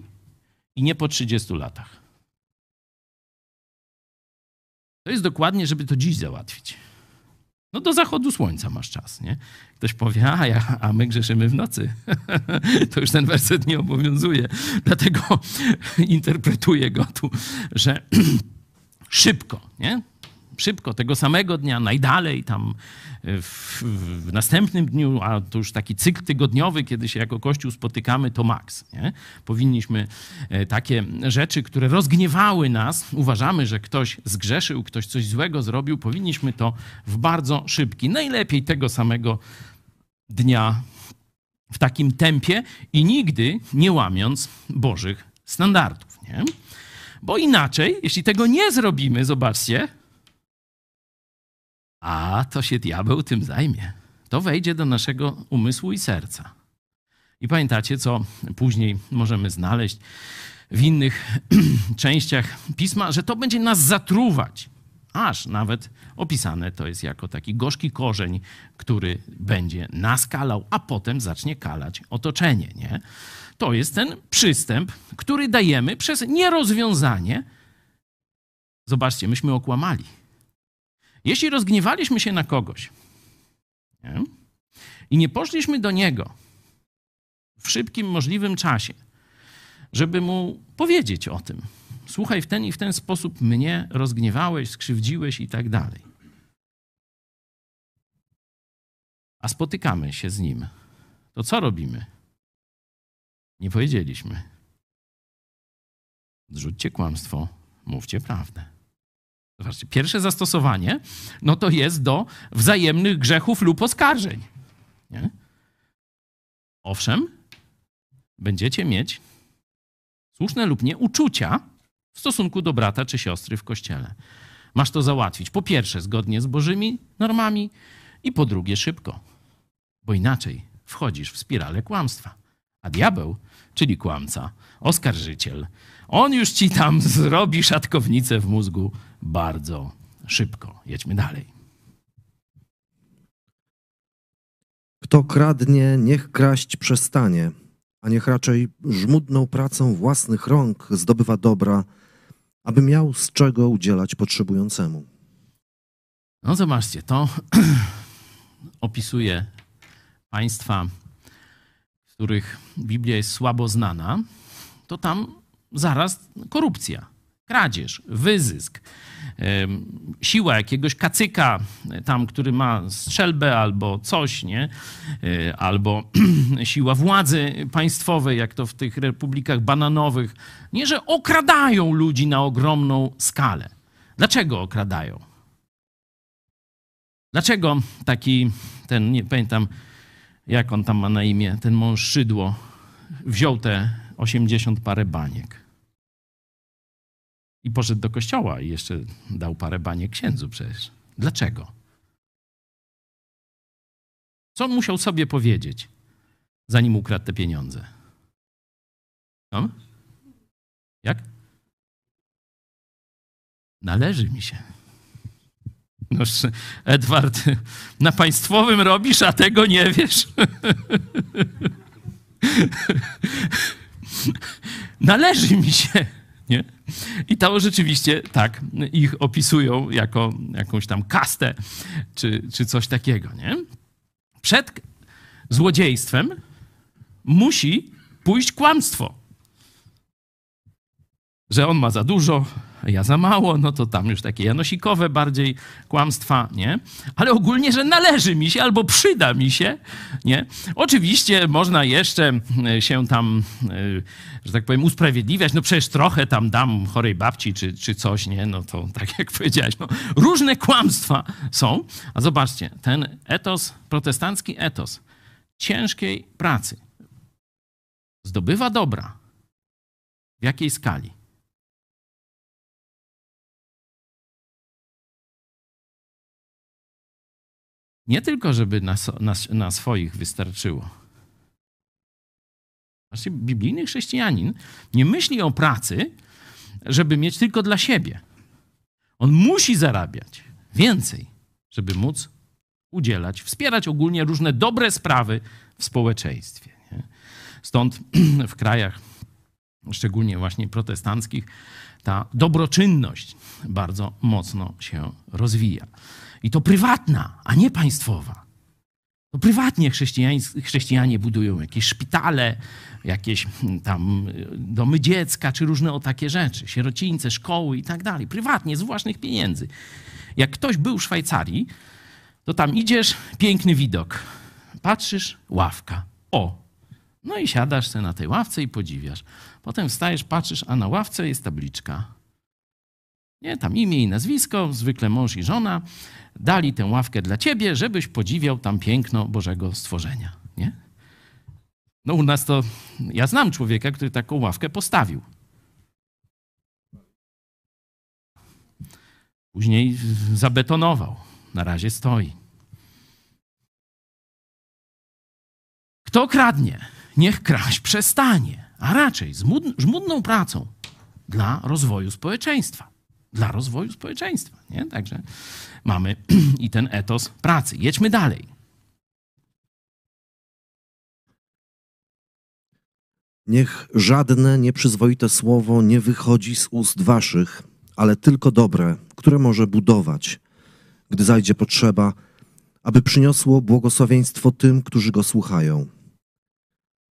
Speaker 1: i nie po 30 latach. To jest dokładnie, żeby to dziś załatwić. No do zachodu słońca masz czas, nie? Ktoś powie, a, ja, a my grzeszymy w nocy. to już ten werset nie obowiązuje. Dlatego interpretuję go tu, że szybko, nie? Szybko, tego samego dnia, najdalej, tam w, w, następnym dniu, a to już taki cykl tygodniowy, kiedy się jako Kościół spotykamy, to maks. Powinniśmy e, takie rzeczy, które rozgniewały nas, uważamy, że ktoś zgrzeszył, ktoś coś złego zrobił, powinniśmy to w bardzo szybki, najlepiej tego samego dnia, w takim tempie i nigdy nie łamiąc Bożych standardów. Nie? Bo inaczej, jeśli tego nie zrobimy, zobaczcie, a to się diabeł tym zajmie. To wejdzie do naszego umysłu i serca. I pamiętacie, co później możemy znaleźć w innych częściach pisma, że to będzie nas zatruwać. Aż nawet opisane to jest jako taki gorzki korzeń, który będzie naskalał, a potem zacznie kalać otoczenie. Nie? To jest ten przystęp, który dajemy przez nierozwiązanie. Zobaczcie, myśmy okłamali. Jeśli rozgniewaliśmy się na kogoś nie? i nie poszliśmy do niego w szybkim możliwym czasie, żeby mu powiedzieć o tym, słuchaj, w ten i w ten sposób mnie rozgniewałeś, skrzywdziłeś i tak dalej. A spotykamy się z nim. To co robimy? Nie powiedzieliśmy. Zrzućcie kłamstwo, mówcie prawdę. Zobaczcie, pierwsze zastosowanie, no to jest do wzajemnych grzechów lub oskarżeń. Nie? Owszem, będziecie mieć słuszne lub nie uczucia w stosunku do brata czy siostry w kościele. Masz to załatwić po pierwsze zgodnie z Bożymi normami i po drugie szybko, bo inaczej wchodzisz w spiralę kłamstwa. A diabeł, czyli kłamca, oskarżyciel, on już ci tam zrobi szatkownicę w mózgu bardzo szybko. Jedźmy dalej.
Speaker 10: Kto kradnie, niech kraść przestanie, a niech raczej żmudną pracą własnych rąk zdobywa dobra, aby miał z czego udzielać potrzebującemu.
Speaker 1: No zobaczcie, to opisuje państwa, w których Biblia jest słabo znana, to tam zaraz korupcja, kradzież, wyzysk, siła jakiegoś kacyka tam, który ma strzelbę albo coś, nie? E, albo siła władzy państwowej, jak to w tych republikach bananowych. Nie, że okradają ludzi na ogromną skalę. Dlaczego okradają? Dlaczego taki, ten, nie pamiętam jak on tam ma na imię, ten mąż Szydło, wziął te 80 parę baniek? I poszedł do kościoła i jeszcze dał parę baniek księdzu przecież. Dlaczego? Co musiał sobie powiedzieć, zanim ukradł te pieniądze? No? Jak? Należy mi się. No, Edward, na państwowym robisz, a tego nie wiesz. Należy mi się. I to rzeczywiście tak ich opisują jako jakąś tam kastę czy, czy coś takiego. Nie? Przed złodziejstwem musi pójść kłamstwo. Że on ma za dużo, ja za mało, no to tam już takie janosikowe bardziej kłamstwa, nie? Ale ogólnie, że należy mi się albo przyda mi się, nie? Oczywiście można jeszcze e, się tam, e, że tak powiem, usprawiedliwiać, no przecież trochę tam dam chorej babci czy, czy coś, nie? No to tak jak powiedziałeś, no, różne kłamstwa są. A zobaczcie, ten etos, protestancki etos ciężkiej pracy zdobywa dobra. W jakiej skali? Nie tylko, żeby na, na, na swoich wystarczyło. Znaczy, biblijny chrześcijanin nie myśli o pracy, żeby mieć tylko dla siebie. On musi zarabiać więcej, żeby móc udzielać, wspierać ogólnie różne dobre sprawy w społeczeństwie. Nie? Stąd w krajach, szczególnie właśnie protestanckich, ta dobroczynność bardzo mocno się rozwija. I to prywatna, a nie państwowa. To prywatnie chrześcijanie budują jakieś szpitale, jakieś hmm, tam y, domy dziecka, czy różne o takie rzeczy, sierocińce, szkoły i tak dalej. Prywatnie, z własnych pieniędzy. Jak ktoś był w Szwajcarii, to tam idziesz, piękny widok. Patrzysz, ławka. O! No i siadasz sobie na tej ławce i podziwiasz. Potem wstajesz, patrzysz, a na ławce jest tabliczka. Nie, tam imię i nazwisko, zwykle mąż i żona dali tę ławkę dla ciebie, żebyś podziwiał tam piękno Bożego stworzenia. Nie? No u nas to, ja znam człowieka, który taką ławkę postawił. Później zabetonował. Na razie stoi. Kto kradnie, niech kraść przestanie, a raczej żmudną pracą dla rozwoju społeczeństwa. Dla rozwoju społeczeństwa. Nie? Także mamy i ten etos pracy. Jedźmy dalej.
Speaker 10: Niech żadne nieprzyzwoite słowo nie wychodzi z ust waszych, ale tylko dobre, które może budować, gdy zajdzie potrzeba, aby przyniosło błogosławieństwo tym, którzy go słuchają.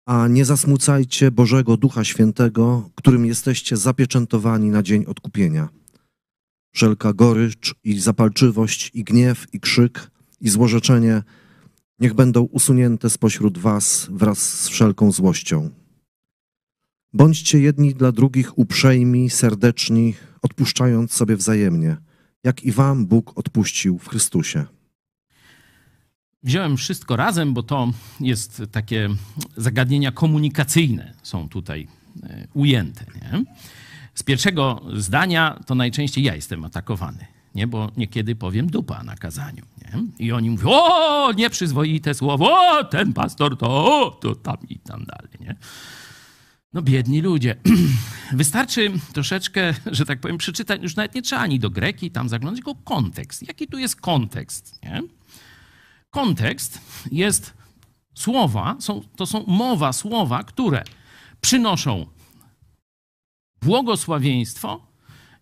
Speaker 10: A nie zasmucajcie Bożego Ducha Świętego, którym jesteście zapieczętowani na dzień odkupienia. Wszelka gorycz i zapalczywość, i gniew, i krzyk, i złorzeczenie niech będą usunięte spośród was wraz z wszelką złością. Bądźcie jedni dla drugich uprzejmi, serdeczni, odpuszczając sobie wzajemnie, jak i wam Bóg odpuścił w Chrystusie.
Speaker 1: Wziąłem wszystko razem, bo to jest takie zagadnienia komunikacyjne są tutaj e, ujęte. Nie? Z pierwszego zdania to najczęściej ja jestem atakowany, nie? bo niekiedy powiem dupa na kazaniu. Nie? I oni mówią, o, nieprzyzwoite słowo, o, ten pastor to, o, to tam i tam dalej. Nie? No biedni ludzie. Wystarczy troszeczkę, że tak powiem, przeczytać, już nawet nie trzeba ani do greki tam zaglądać, tylko kontekst. Jaki tu jest kontekst? Nie? Kontekst jest słowa, są, to są mowa, słowa, które przynoszą błogosławieństwo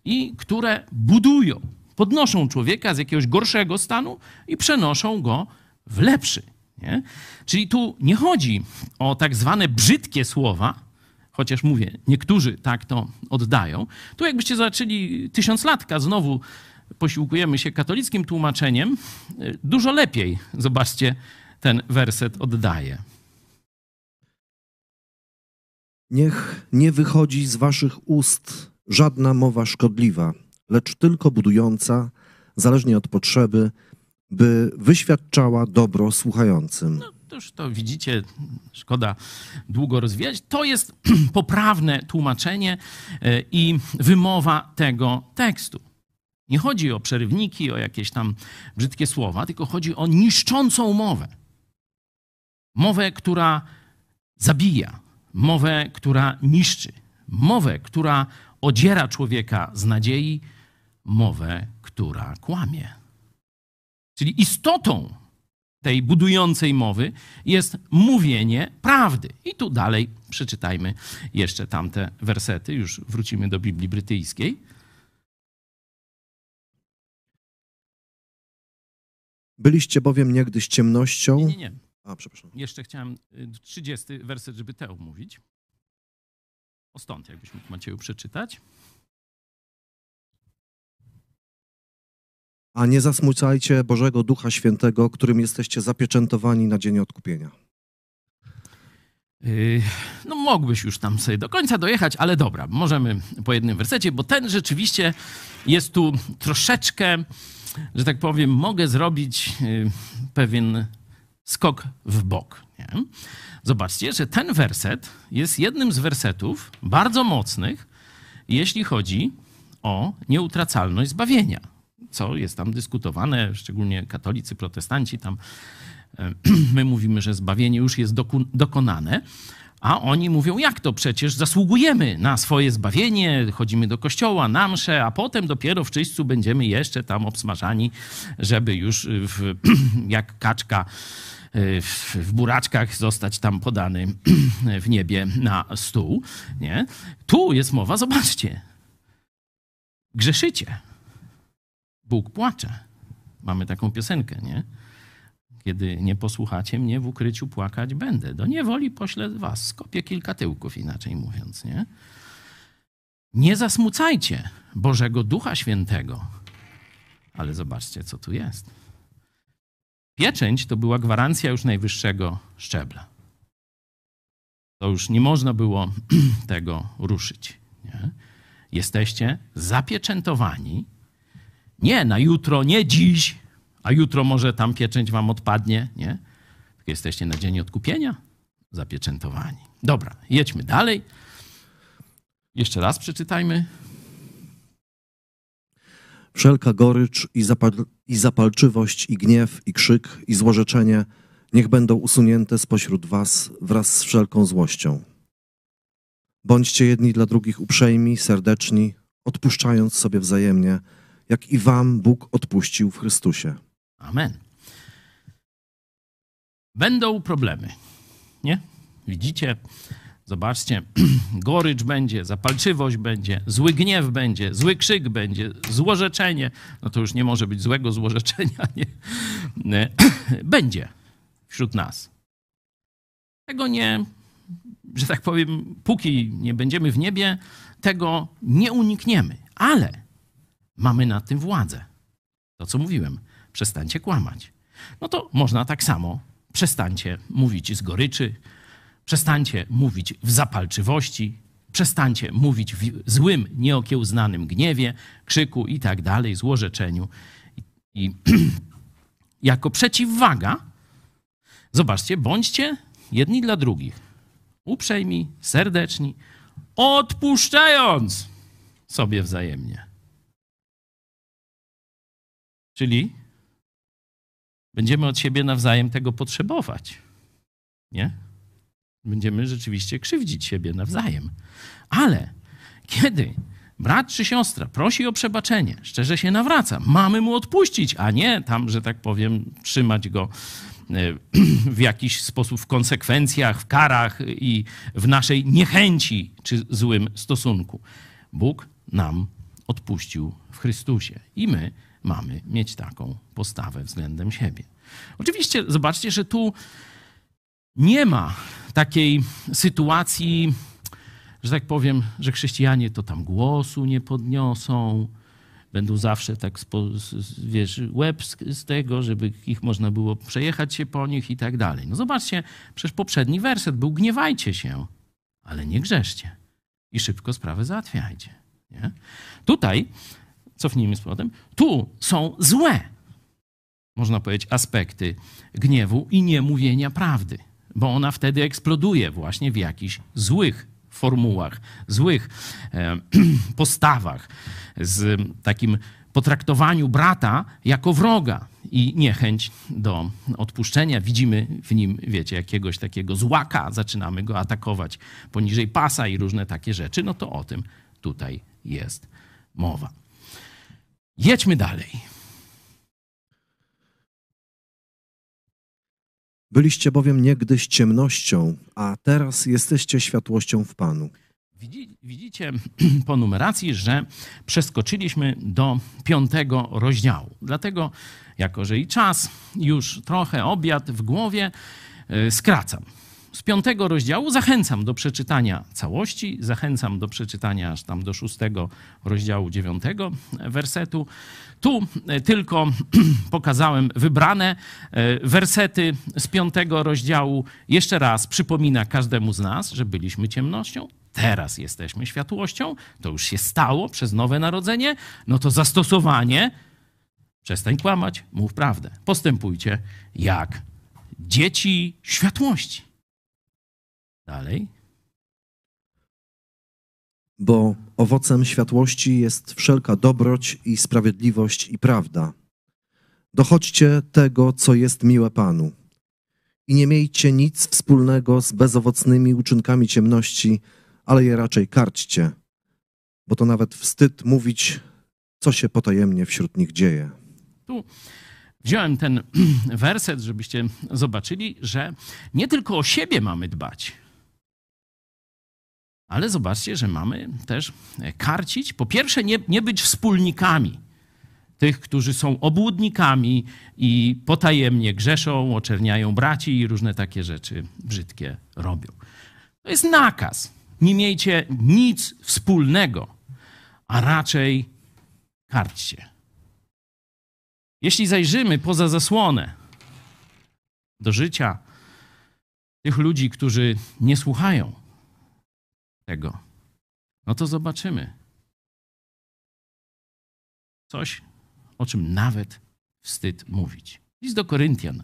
Speaker 1: i które budują, podnoszą człowieka z jakiegoś gorszego stanu i przenoszą go w lepszy. Nie? Czyli tu nie chodzi o tak zwane brzydkie słowa, chociaż mówię, niektórzy tak to oddają. Tu jakbyście zobaczyli tysiąclatka, znowu posiłkujemy się katolickim tłumaczeniem, dużo lepiej, zobaczcie, ten werset oddaje.
Speaker 10: Niech nie wychodzi z waszych ust żadna mowa szkodliwa, lecz tylko budująca, zależnie od potrzeby, by wyświadczała dobro słuchającym.
Speaker 1: No, to już to widzicie, szkoda długo rozwijać. To jest poprawne tłumaczenie e, i wymowa tego tekstu. Nie chodzi o przerywniki, o jakieś tam brzydkie słowa, tylko chodzi o niszczącą mowę. Mowę, która zabija, mowę, która niszczy, mowę, która odziera człowieka z nadziei, mowę, która kłamie. Czyli istotą tej budującej mowy jest mówienie prawdy. I tu dalej przeczytajmy jeszcze tamte wersety, już wrócimy do Biblii brytyjskiej.
Speaker 10: Byliście bowiem niegdyś ciemnością.
Speaker 1: Nie, nie, nie.
Speaker 10: A, przepraszam.
Speaker 1: Jeszcze chciałem 30 werset, żeby Teo mówić. O stąd, jakbyś mógł Macieju przeczytać.
Speaker 10: A nie zasmucajcie Bożego Ducha Świętego, którym jesteście zapieczętowani na dzień odkupienia.
Speaker 1: Yy, no, mógłbyś już tam sobie do końca dojechać, ale dobra, możemy po jednym wersecie, bo ten rzeczywiście jest tu troszeczkę, że tak powiem, mogę zrobić yy, pewien skok w bok. Nie? Zobaczcie, że ten werset jest jednym z wersetów bardzo mocnych, jeśli chodzi o nieutracalność zbawienia, co jest tam dyskutowane, szczególnie katolicy, protestanci tam. My mówimy, że zbawienie już jest dokonane, a oni mówią, jak to przecież zasługujemy na swoje zbawienie, chodzimy do kościoła, na msze, a potem dopiero w czyśćcu będziemy jeszcze tam obsmażani, żeby już w, jak kaczka w, w buraczkach zostać tam podany w niebie na stół. Nie? Tu jest mowa, zobaczcie. Grzeszycie. Bóg płacze. Mamy taką piosenkę, nie? Kiedy nie posłuchacie mnie, w ukryciu płakać będę. Do niewoli poślę was. Skopię kilka tyłków, inaczej mówiąc, nie? Nie zasmucajcie Bożego Ducha Świętego. Ale zobaczcie, co tu jest. Pieczęć to była gwarancja już najwyższego szczebla. To już nie można było tego ruszyć. Nie? Jesteście zapieczętowani nie na jutro, nie dziś, a jutro może tam pieczęć wam odpadnie, nie? Tylko jesteście na dzień odkupienia zapieczętowani. Dobra, jedźmy dalej. Jeszcze raz przeczytajmy.
Speaker 10: Wszelka gorycz i, zapal i zapalczywość, i gniew, i krzyk, i złorzeczenie niech będą usunięte spośród was wraz z wszelką złością. Bądźcie jedni dla drugich uprzejmi, serdeczni, odpuszczając sobie wzajemnie, jak i wam Bóg odpuścił w Chrystusie.
Speaker 1: Amen. Będą problemy, nie? Widzicie? Zobaczcie, gorycz będzie, zapalczywość będzie, zły gniew będzie, zły krzyk będzie, złorzeczenie. No to już nie może być złego złorzeczenia, nie? Będzie wśród nas. Tego nie, że tak powiem, póki nie będziemy w niebie, tego nie unikniemy. Ale mamy nad tym władzę. To, co mówiłem, przestańcie kłamać. No to można tak samo, przestańcie mówić z goryczy, Przestańcie mówić w zapalczywości, przestańcie mówić w złym, nieokiełznanym gniewie, krzyku i tak dalej, złorzeczeniu. I, jako przeciwwaga, zobaczcie, bądźcie jedni dla drugich uprzejmi, serdeczni, odpuszczając sobie wzajemnie. Czyli będziemy od siebie nawzajem tego potrzebować. Nie? Będziemy rzeczywiście krzywdzić siebie nawzajem. Ale kiedy brat czy siostra prosi o przebaczenie, szczerze się nawraca, mamy mu odpuścić, a nie tam, że tak powiem, trzymać go e, w jakiś sposób w konsekwencjach, w karach i w naszej niechęci czy złym stosunku. Bóg nam odpuścił w Chrystusie i my mamy mieć taką postawę względem siebie. Oczywiście zobaczcie, że tu nie ma takiej sytuacji, że tak powiem, że chrześcijanie to tam głosu nie podniosą, będą zawsze tak, wiesz, łeb z, tego, żeby ich można było przejechać się po nich i tak dalej. No zobaczcie, przecież poprzedni werset był gniewajcie się, ale nie grzeszcie i szybko sprawę załatwiajcie. Nie? Tutaj, cofnijmy z powrotem, tu są złe, można powiedzieć, aspekty gniewu i niemówienia prawdy bo ona wtedy eksploduje właśnie w jakichś złych formułach, złych postawach, z takim potraktowaniu brata jako wroga i niechęć do odpuszczenia. Widzimy w nim, wiecie, jakiegoś takiego złaka, zaczynamy go atakować poniżej pasa i różne takie rzeczy. No to o tym tutaj jest mowa. Jedźmy dalej.
Speaker 10: Byliście bowiem niegdyś ciemnością, a teraz jesteście światłością w Panu.
Speaker 1: Widzicie po numeracji, że przeskoczyliśmy do piątego rozdziału. Dlatego, jako że i czas, już trochę obiad w głowie, e, skracam z piątego rozdziału. Zachęcam do przeczytania całości, zachęcam do przeczytania aż tam do szóstego rozdziału dziewiątego wersetu. Tu e, tylko pokazałem wybrane e, wersety z piątego rozdziału. Jeszcze raz przypomina każdemu z nas, że byliśmy ciemnością, teraz jesteśmy światłością, to już się stało przez nowe narodzenie, no to zastosowanie, przestań kłamać, mów prawdę. Postępujcie jak dzieci światłości. Dalej.
Speaker 10: Bo owocem światłości jest wszelka dobroć i sprawiedliwość i prawda. Dochodźcie tego, co jest miłe Panu. I nie miejcie nic wspólnego z bezowocnymi uczynkami ciemności, ale je raczej karćcie, bo to nawet wstyd mówić, co się potajemnie wśród nich dzieje.
Speaker 1: Tu wziąłem ten werset, żebyście zobaczyli, że nie tylko o siebie mamy dbać, ale zobaczcie, że mamy też karcić. Po pierwsze, nie, nie być wspólnikami tych, którzy są obłudnikami i potajemnie grzeszą, oczerniają braci i różne takie rzeczy brzydkie robią. To jest nakaz. Nie miejcie nic wspólnego, a raczej karćcie. Jeśli zajrzymy poza zasłonę do życia tych ludzi, którzy nie słuchają tego, no to zobaczymy coś, o czym nawet wstyd mówić. List do Koryntian.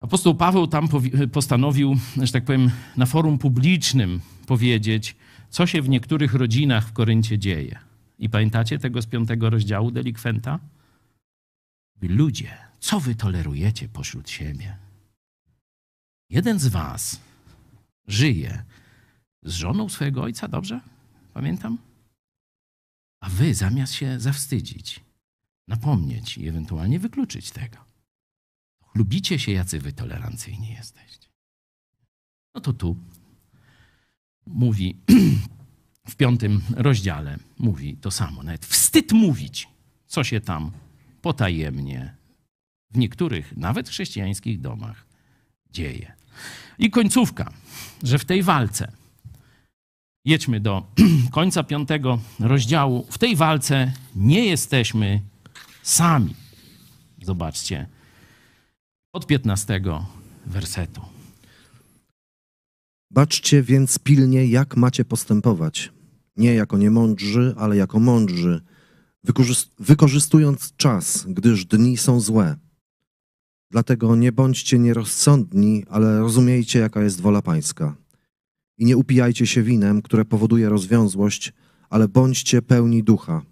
Speaker 1: Apostoł Paweł tam postanowił, że tak powiem, na forum publicznym powiedzieć, co się w niektórych rodzinach w Koryncie dzieje. I pamiętacie tego z piątego rozdziału delikwenta? Ludzie, co wy tolerujecie pośród siebie? Jeden z was żyje z żoną swojego ojca, dobrze? Pamiętam? A wy zamiast się zawstydzić, napomnieć i ewentualnie wykluczyć tego, lubicie się, jacy wy tolerancyjni jesteście. No to tu mówi w piątym rozdziale, mówi to samo. Nawet wstyd mówić, co się tam potajemnie w niektórych, nawet chrześcijańskich domach dzieje. I końcówka, że w tej walce, jedźmy do końca piątego rozdziału, w tej walce nie jesteśmy sami. Zobaczcie, od 15 wersetu.
Speaker 10: Baczcie więc pilnie, jak macie postępować. Nie jako niemądrzy, ale jako mądrzy, wykorzystując czas, gdyż dni są złe. Dlatego nie bądźcie nierozsądni, ale rozumiejcie, jaka jest wola Pańska. I nie upijajcie się winem, które powoduje rozwiązłość, ale bądźcie pełni ducha,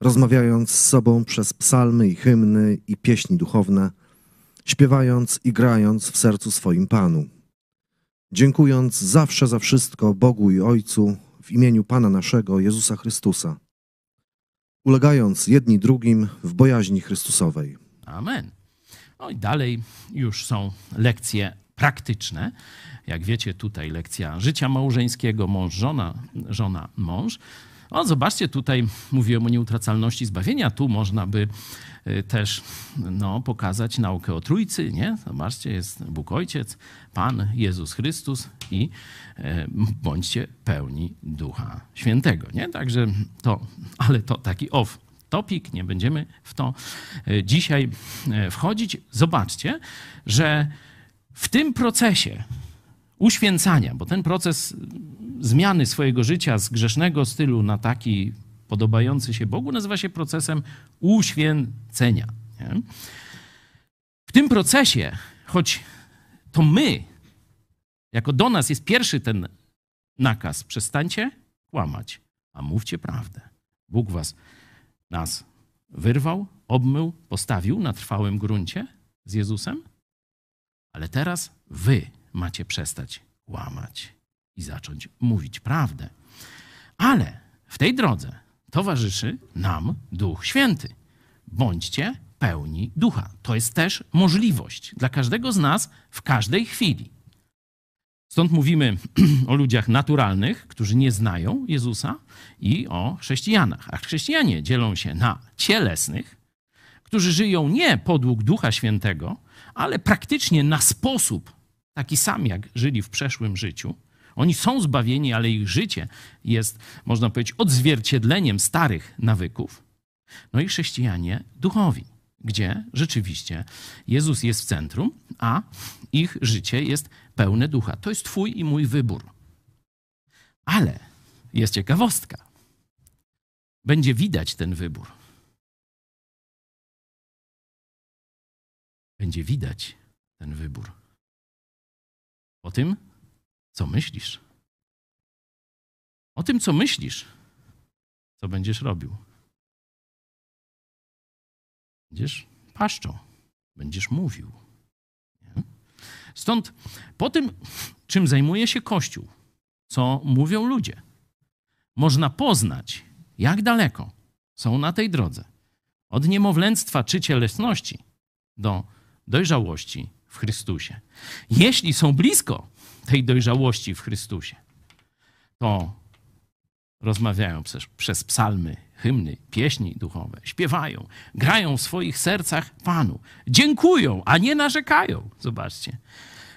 Speaker 10: rozmawiając z sobą przez psalmy i hymny i pieśni duchowne, śpiewając i grając w sercu swoim Panu. Dziękując zawsze za wszystko Bogu i Ojcu w imieniu Pana naszego Jezusa Chrystusa, ulegając jedni drugim w bojaźni Chrystusowej.
Speaker 1: Amen. No i dalej już są lekcje praktyczne. Jak wiecie, tutaj lekcja życia małżeńskiego, mąż, żona, żona, mąż. O, zobaczcie, tutaj mówiłem o nieutracalności zbawienia. Tu można by y, też no, pokazać naukę o Trójcy, nie? Zobaczcie, jest Bóg Ojciec, Pan Jezus Chrystus i e, bądźcie pełni Ducha Świętego, nie? Także to, ale to taki off topic, nie będziemy w to e, dzisiaj e, wchodzić. Zobaczcie, że w tym procesie uświęcania, bo ten proces zmiany swojego życia z grzesznego stylu na taki podobający się Bogu nazywa się procesem uświęcenia. Nie? W tym procesie, choć to my, jako do nas jest pierwszy ten nakaz, przestańcie kłamać, a mówcie prawdę. Bóg was, nas wyrwał, obmył, postawił na trwałym gruncie z Jezusem, ale teraz wy macie przestać kłamać i zacząć mówić prawdę. Ale w tej drodze towarzyszy nam Duch Święty. Bądźcie pełni ducha. To jest też możliwość dla każdego z nas w każdej chwili. Stąd mówimy o ludziach naturalnych, którzy nie znają Jezusa, i o chrześcijanach. A chrześcijanie dzielą się na cielesnych, którzy żyją nie podług Ducha Świętego, ale praktycznie na sposób taki sam, jak żyli w przeszłym życiu. Oni są zbawieni, ale ich życie jest, można powiedzieć, odzwierciedleniem starych nawyków. No i chrześcijanie duchowi, gdzie rzeczywiście Jezus jest w centrum, a ich życie jest pełne ducha. To jest Twój i mój wybór. Ale jest ciekawostka. Będzie widać ten wybór. Będzie widać ten wybór. O tym, co myślisz. O tym, co myślisz, co będziesz robił. Będziesz paszczą, będziesz mówił. Nie? Stąd po tym, czym zajmuje się Kościół, co mówią ludzie, można poznać, jak daleko są na tej drodze od niemowlęctwa czy cielesności do dojrzałości w Chrystusie. Jeśli są blisko tej dojrzałości w Chrystusie, to rozmawiają przez, przez psalmy, hymny, pieśni duchowe, śpiewają, grają w swoich sercach Panu, dziękują, a nie narzekają. Zobaczcie.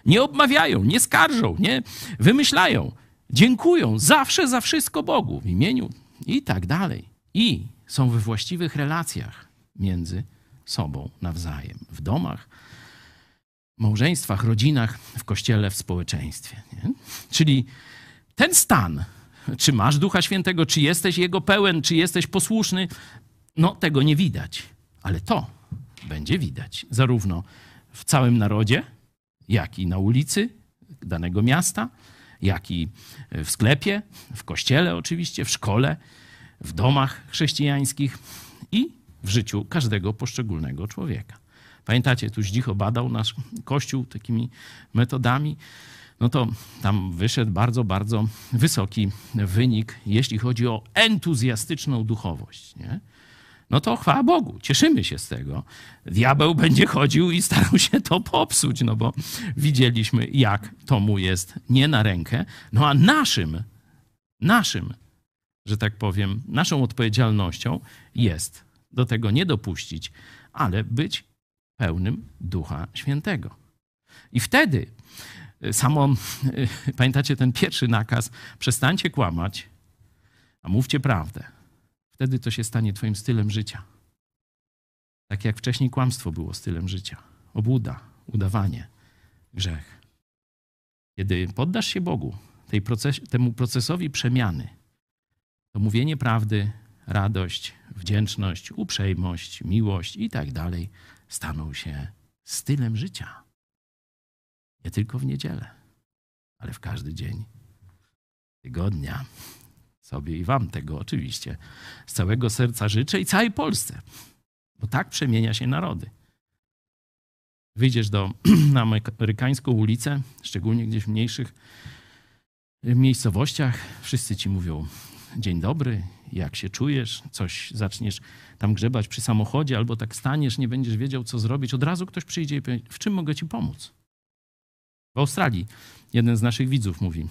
Speaker 1: Nie obmawiają, nie skarżą, nie wymyślają. Dziękują zawsze za wszystko Bogu w imieniu i tak dalej. I są we właściwych relacjach między sobą nawzajem, w domach, małżeństwach, rodzinach, w kościele, w społeczeństwie. Nie? Czyli ten stan, czy masz Ducha Świętego, czy jesteś Jego pełen, czy jesteś posłuszny, no tego nie widać. Ale to będzie widać zarówno w całym narodzie, jak i na ulicy danego miasta, jak i w sklepie, w kościele oczywiście, w szkole, w domach chrześcijańskich i w życiu każdego poszczególnego człowieka. Pamiętacie, tu Zdzicho badał nasz Kościół takimi metodami. no to tam wyszedł bardzo, bardzo wysoki wynik, jeśli chodzi o entuzjastyczną duchowość. Nie? No to chwała Bogu, cieszymy się z tego. Diabeł będzie chodził i starał się to popsuć, no bo widzieliśmy, jak to mu jest nie na rękę. No a naszym, naszym, że tak powiem, naszą odpowiedzialnością jest do tego nie dopuścić, ale być pełnym Ducha Świętego. I wtedy samo, pamiętacie ten pierwszy nakaz, przestańcie kłamać, a mówcie prawdę. Wtedy to się stanie twoim stylem życia. Tak jak wcześniej kłamstwo było stylem życia. Obłuda, udawanie, grzech. Kiedy poddasz się Bogu, proces, temu procesowi przemiany, to mówienie prawdy, radość, wdzięczność, uprzejmość, miłość i tak dalej staną się stylem życia. Nie tylko w niedzielę, ale w każdy dzień tygodnia. Sobie i Wam tego oczywiście z całego serca życzę i całej Polsce, bo tak przemienia się narody. Wyjdziesz do, na amerykańską ulicę, szczególnie gdzieś w mniejszych miejscowościach, wszyscy ci mówią dzień dobry, jak się czujesz, coś zaczniesz tam grzebać przy samochodzie, albo tak staniesz, nie będziesz wiedział, co zrobić, od razu ktoś przyjdzie i powie, w czym mogę ci pomóc? W Australii jeden z naszych widzów mówi,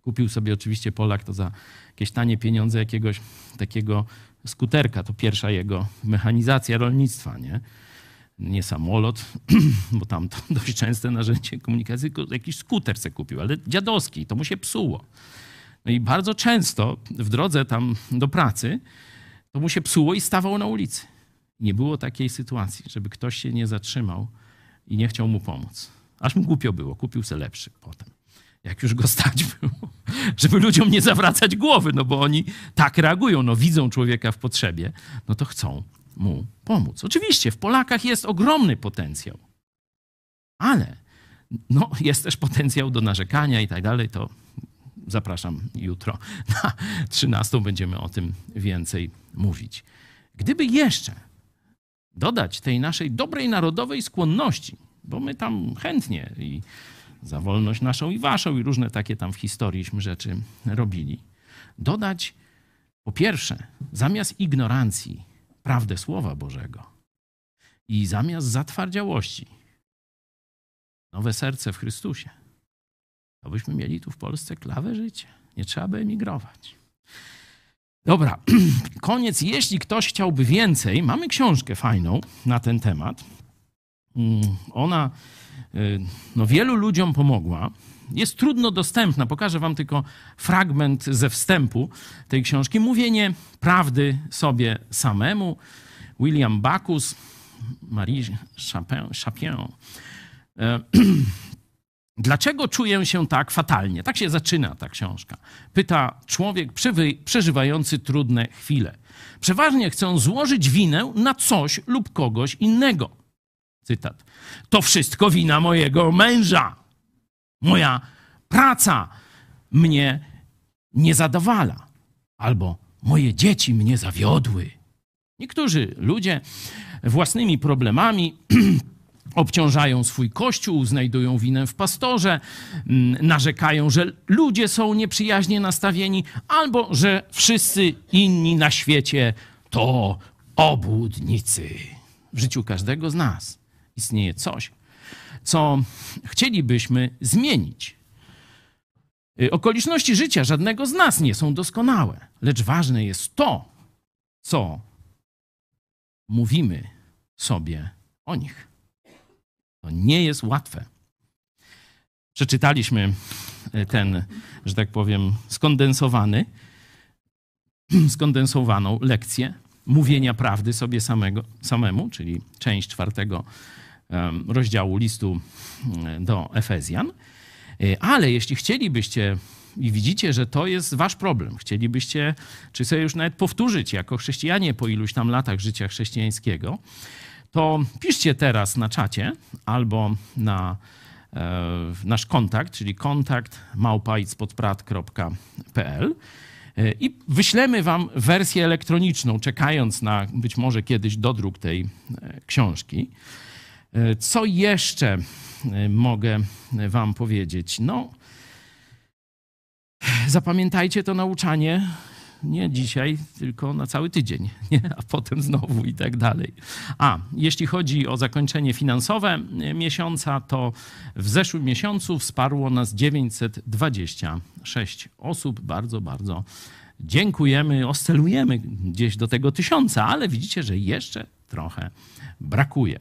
Speaker 1: kupił sobie oczywiście Polak to za jakieś tanie pieniądze jakiegoś takiego skuterka, to pierwsza jego mechanizacja rolnictwa, nie? Nie samolot, bo tam to dość częste narzędzie komunikacji, tylko jakiś skuter se kupił, ale dziadowski, to mu się psuło. No i bardzo często w drodze tam do pracy to mu się psuło i stawał na ulicy. Nie było takiej sytuacji, żeby ktoś się nie zatrzymał i nie chciał mu pomóc. Aż mu głupio było, kupił se lepszy potem. Jak już go stać było, żeby ludziom nie zawracać głowy, no bo oni tak reagują, no widzą człowieka w potrzebie, no to chcą mu pomóc. Oczywiście w Polakach jest ogromny potencjał, ale no, jest też potencjał do narzekania i tak dalej, to zapraszam jutro na 13 będziemy o tym więcej mówić. Gdyby jeszcze dodać tej naszej dobrej narodowej skłonności, bo my tam chętnie i za wolność naszą i waszą i różne takie tam w historiiśmy rzeczy robili, dodać po pierwsze, zamiast ignorancji prawdę Słowa Bożego i zamiast zatwardziałości nowe serce w Chrystusie, to byśmy mieli tu w Polsce klawę życie. Nie trzeba by emigrować. Dobra, koniec. Jeśli ktoś chciałby więcej, mamy książkę fajną na ten temat. Ona no, wielu ludziom pomogła. Jest trudno dostępna. Pokażę wam tylko fragment ze wstępu tej książki. Mówienie prawdy sobie samemu. William Backus, Marie Chapin. Chapin. Dlaczego czuję się tak fatalnie? Tak się zaczyna ta książka. Pyta człowiek przeżywający trudne chwile. Przeważnie chcę złożyć winę na coś lub kogoś innego. Cytat. To wszystko wina mojego męża. Moja praca mnie nie zadowala. Albo moje dzieci mnie zawiodły. Niektórzy ludzie własnymi problemami obciążają swój kościół, znajdują winę w pastorze, narzekają, że ludzie są nieprzyjaźnie nastawieni, albo że wszyscy inni na świecie to obłudnicy. W życiu każdego z nas istnieje coś, co chcielibyśmy zmienić. Y, okoliczności życia żadnego z nas nie są doskonałe, lecz ważne jest to, co mówimy sobie o nich. To nie jest łatwe. Przeczytaliśmy y, ten, że tak powiem, skondensowany, skondensowaną lekcję mówienia prawdy sobie samego, samemu, czyli część czwartego rozdziału listu do Efezjan. E, ale jeśli chcielibyście i widzicie, że to jest wasz problem, chcielibyście, czy sobie już nawet powtórzyć jako chrześcijanie po iluś tam latach życia chrześcijańskiego, to piszcie teraz na czacie albo na e, nasz kontakt, czyli kontakt małpaitspodprat.pl e, i wyślemy wam wersję elektroniczną, czekając na być może kiedyś dodruk tej książki. E, co jeszcze mogę wam powiedzieć? No, zapamiętajcie to nauczanie nie dzisiaj, tylko na cały tydzień, nie? a potem znowu i tak dalej. A jeśli chodzi o zakończenie finansowe e, miesiąca, to w zeszłym miesiącu wsparło nas 926 osób. Bardzo, bardzo dziękujemy. Oscelujemy gdzieś do tego tysiąca, ale widzicie, że jeszcze trochę brakuje.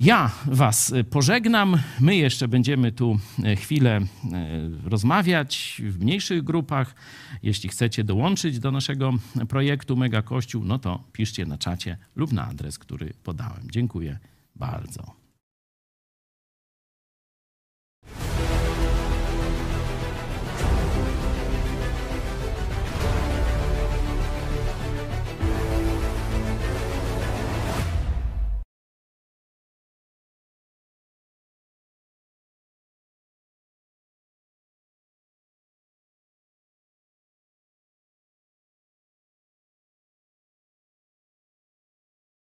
Speaker 1: Ja Was pożegnam. My jeszcze będziemy tu e, chwilę e, rozmawiać w mniejszych grupach. Jeśli chcecie dołączyć do naszego projektu Mega Kościół, no to piszcie na czacie lub na adres, który podałem. Dziękuję bardzo.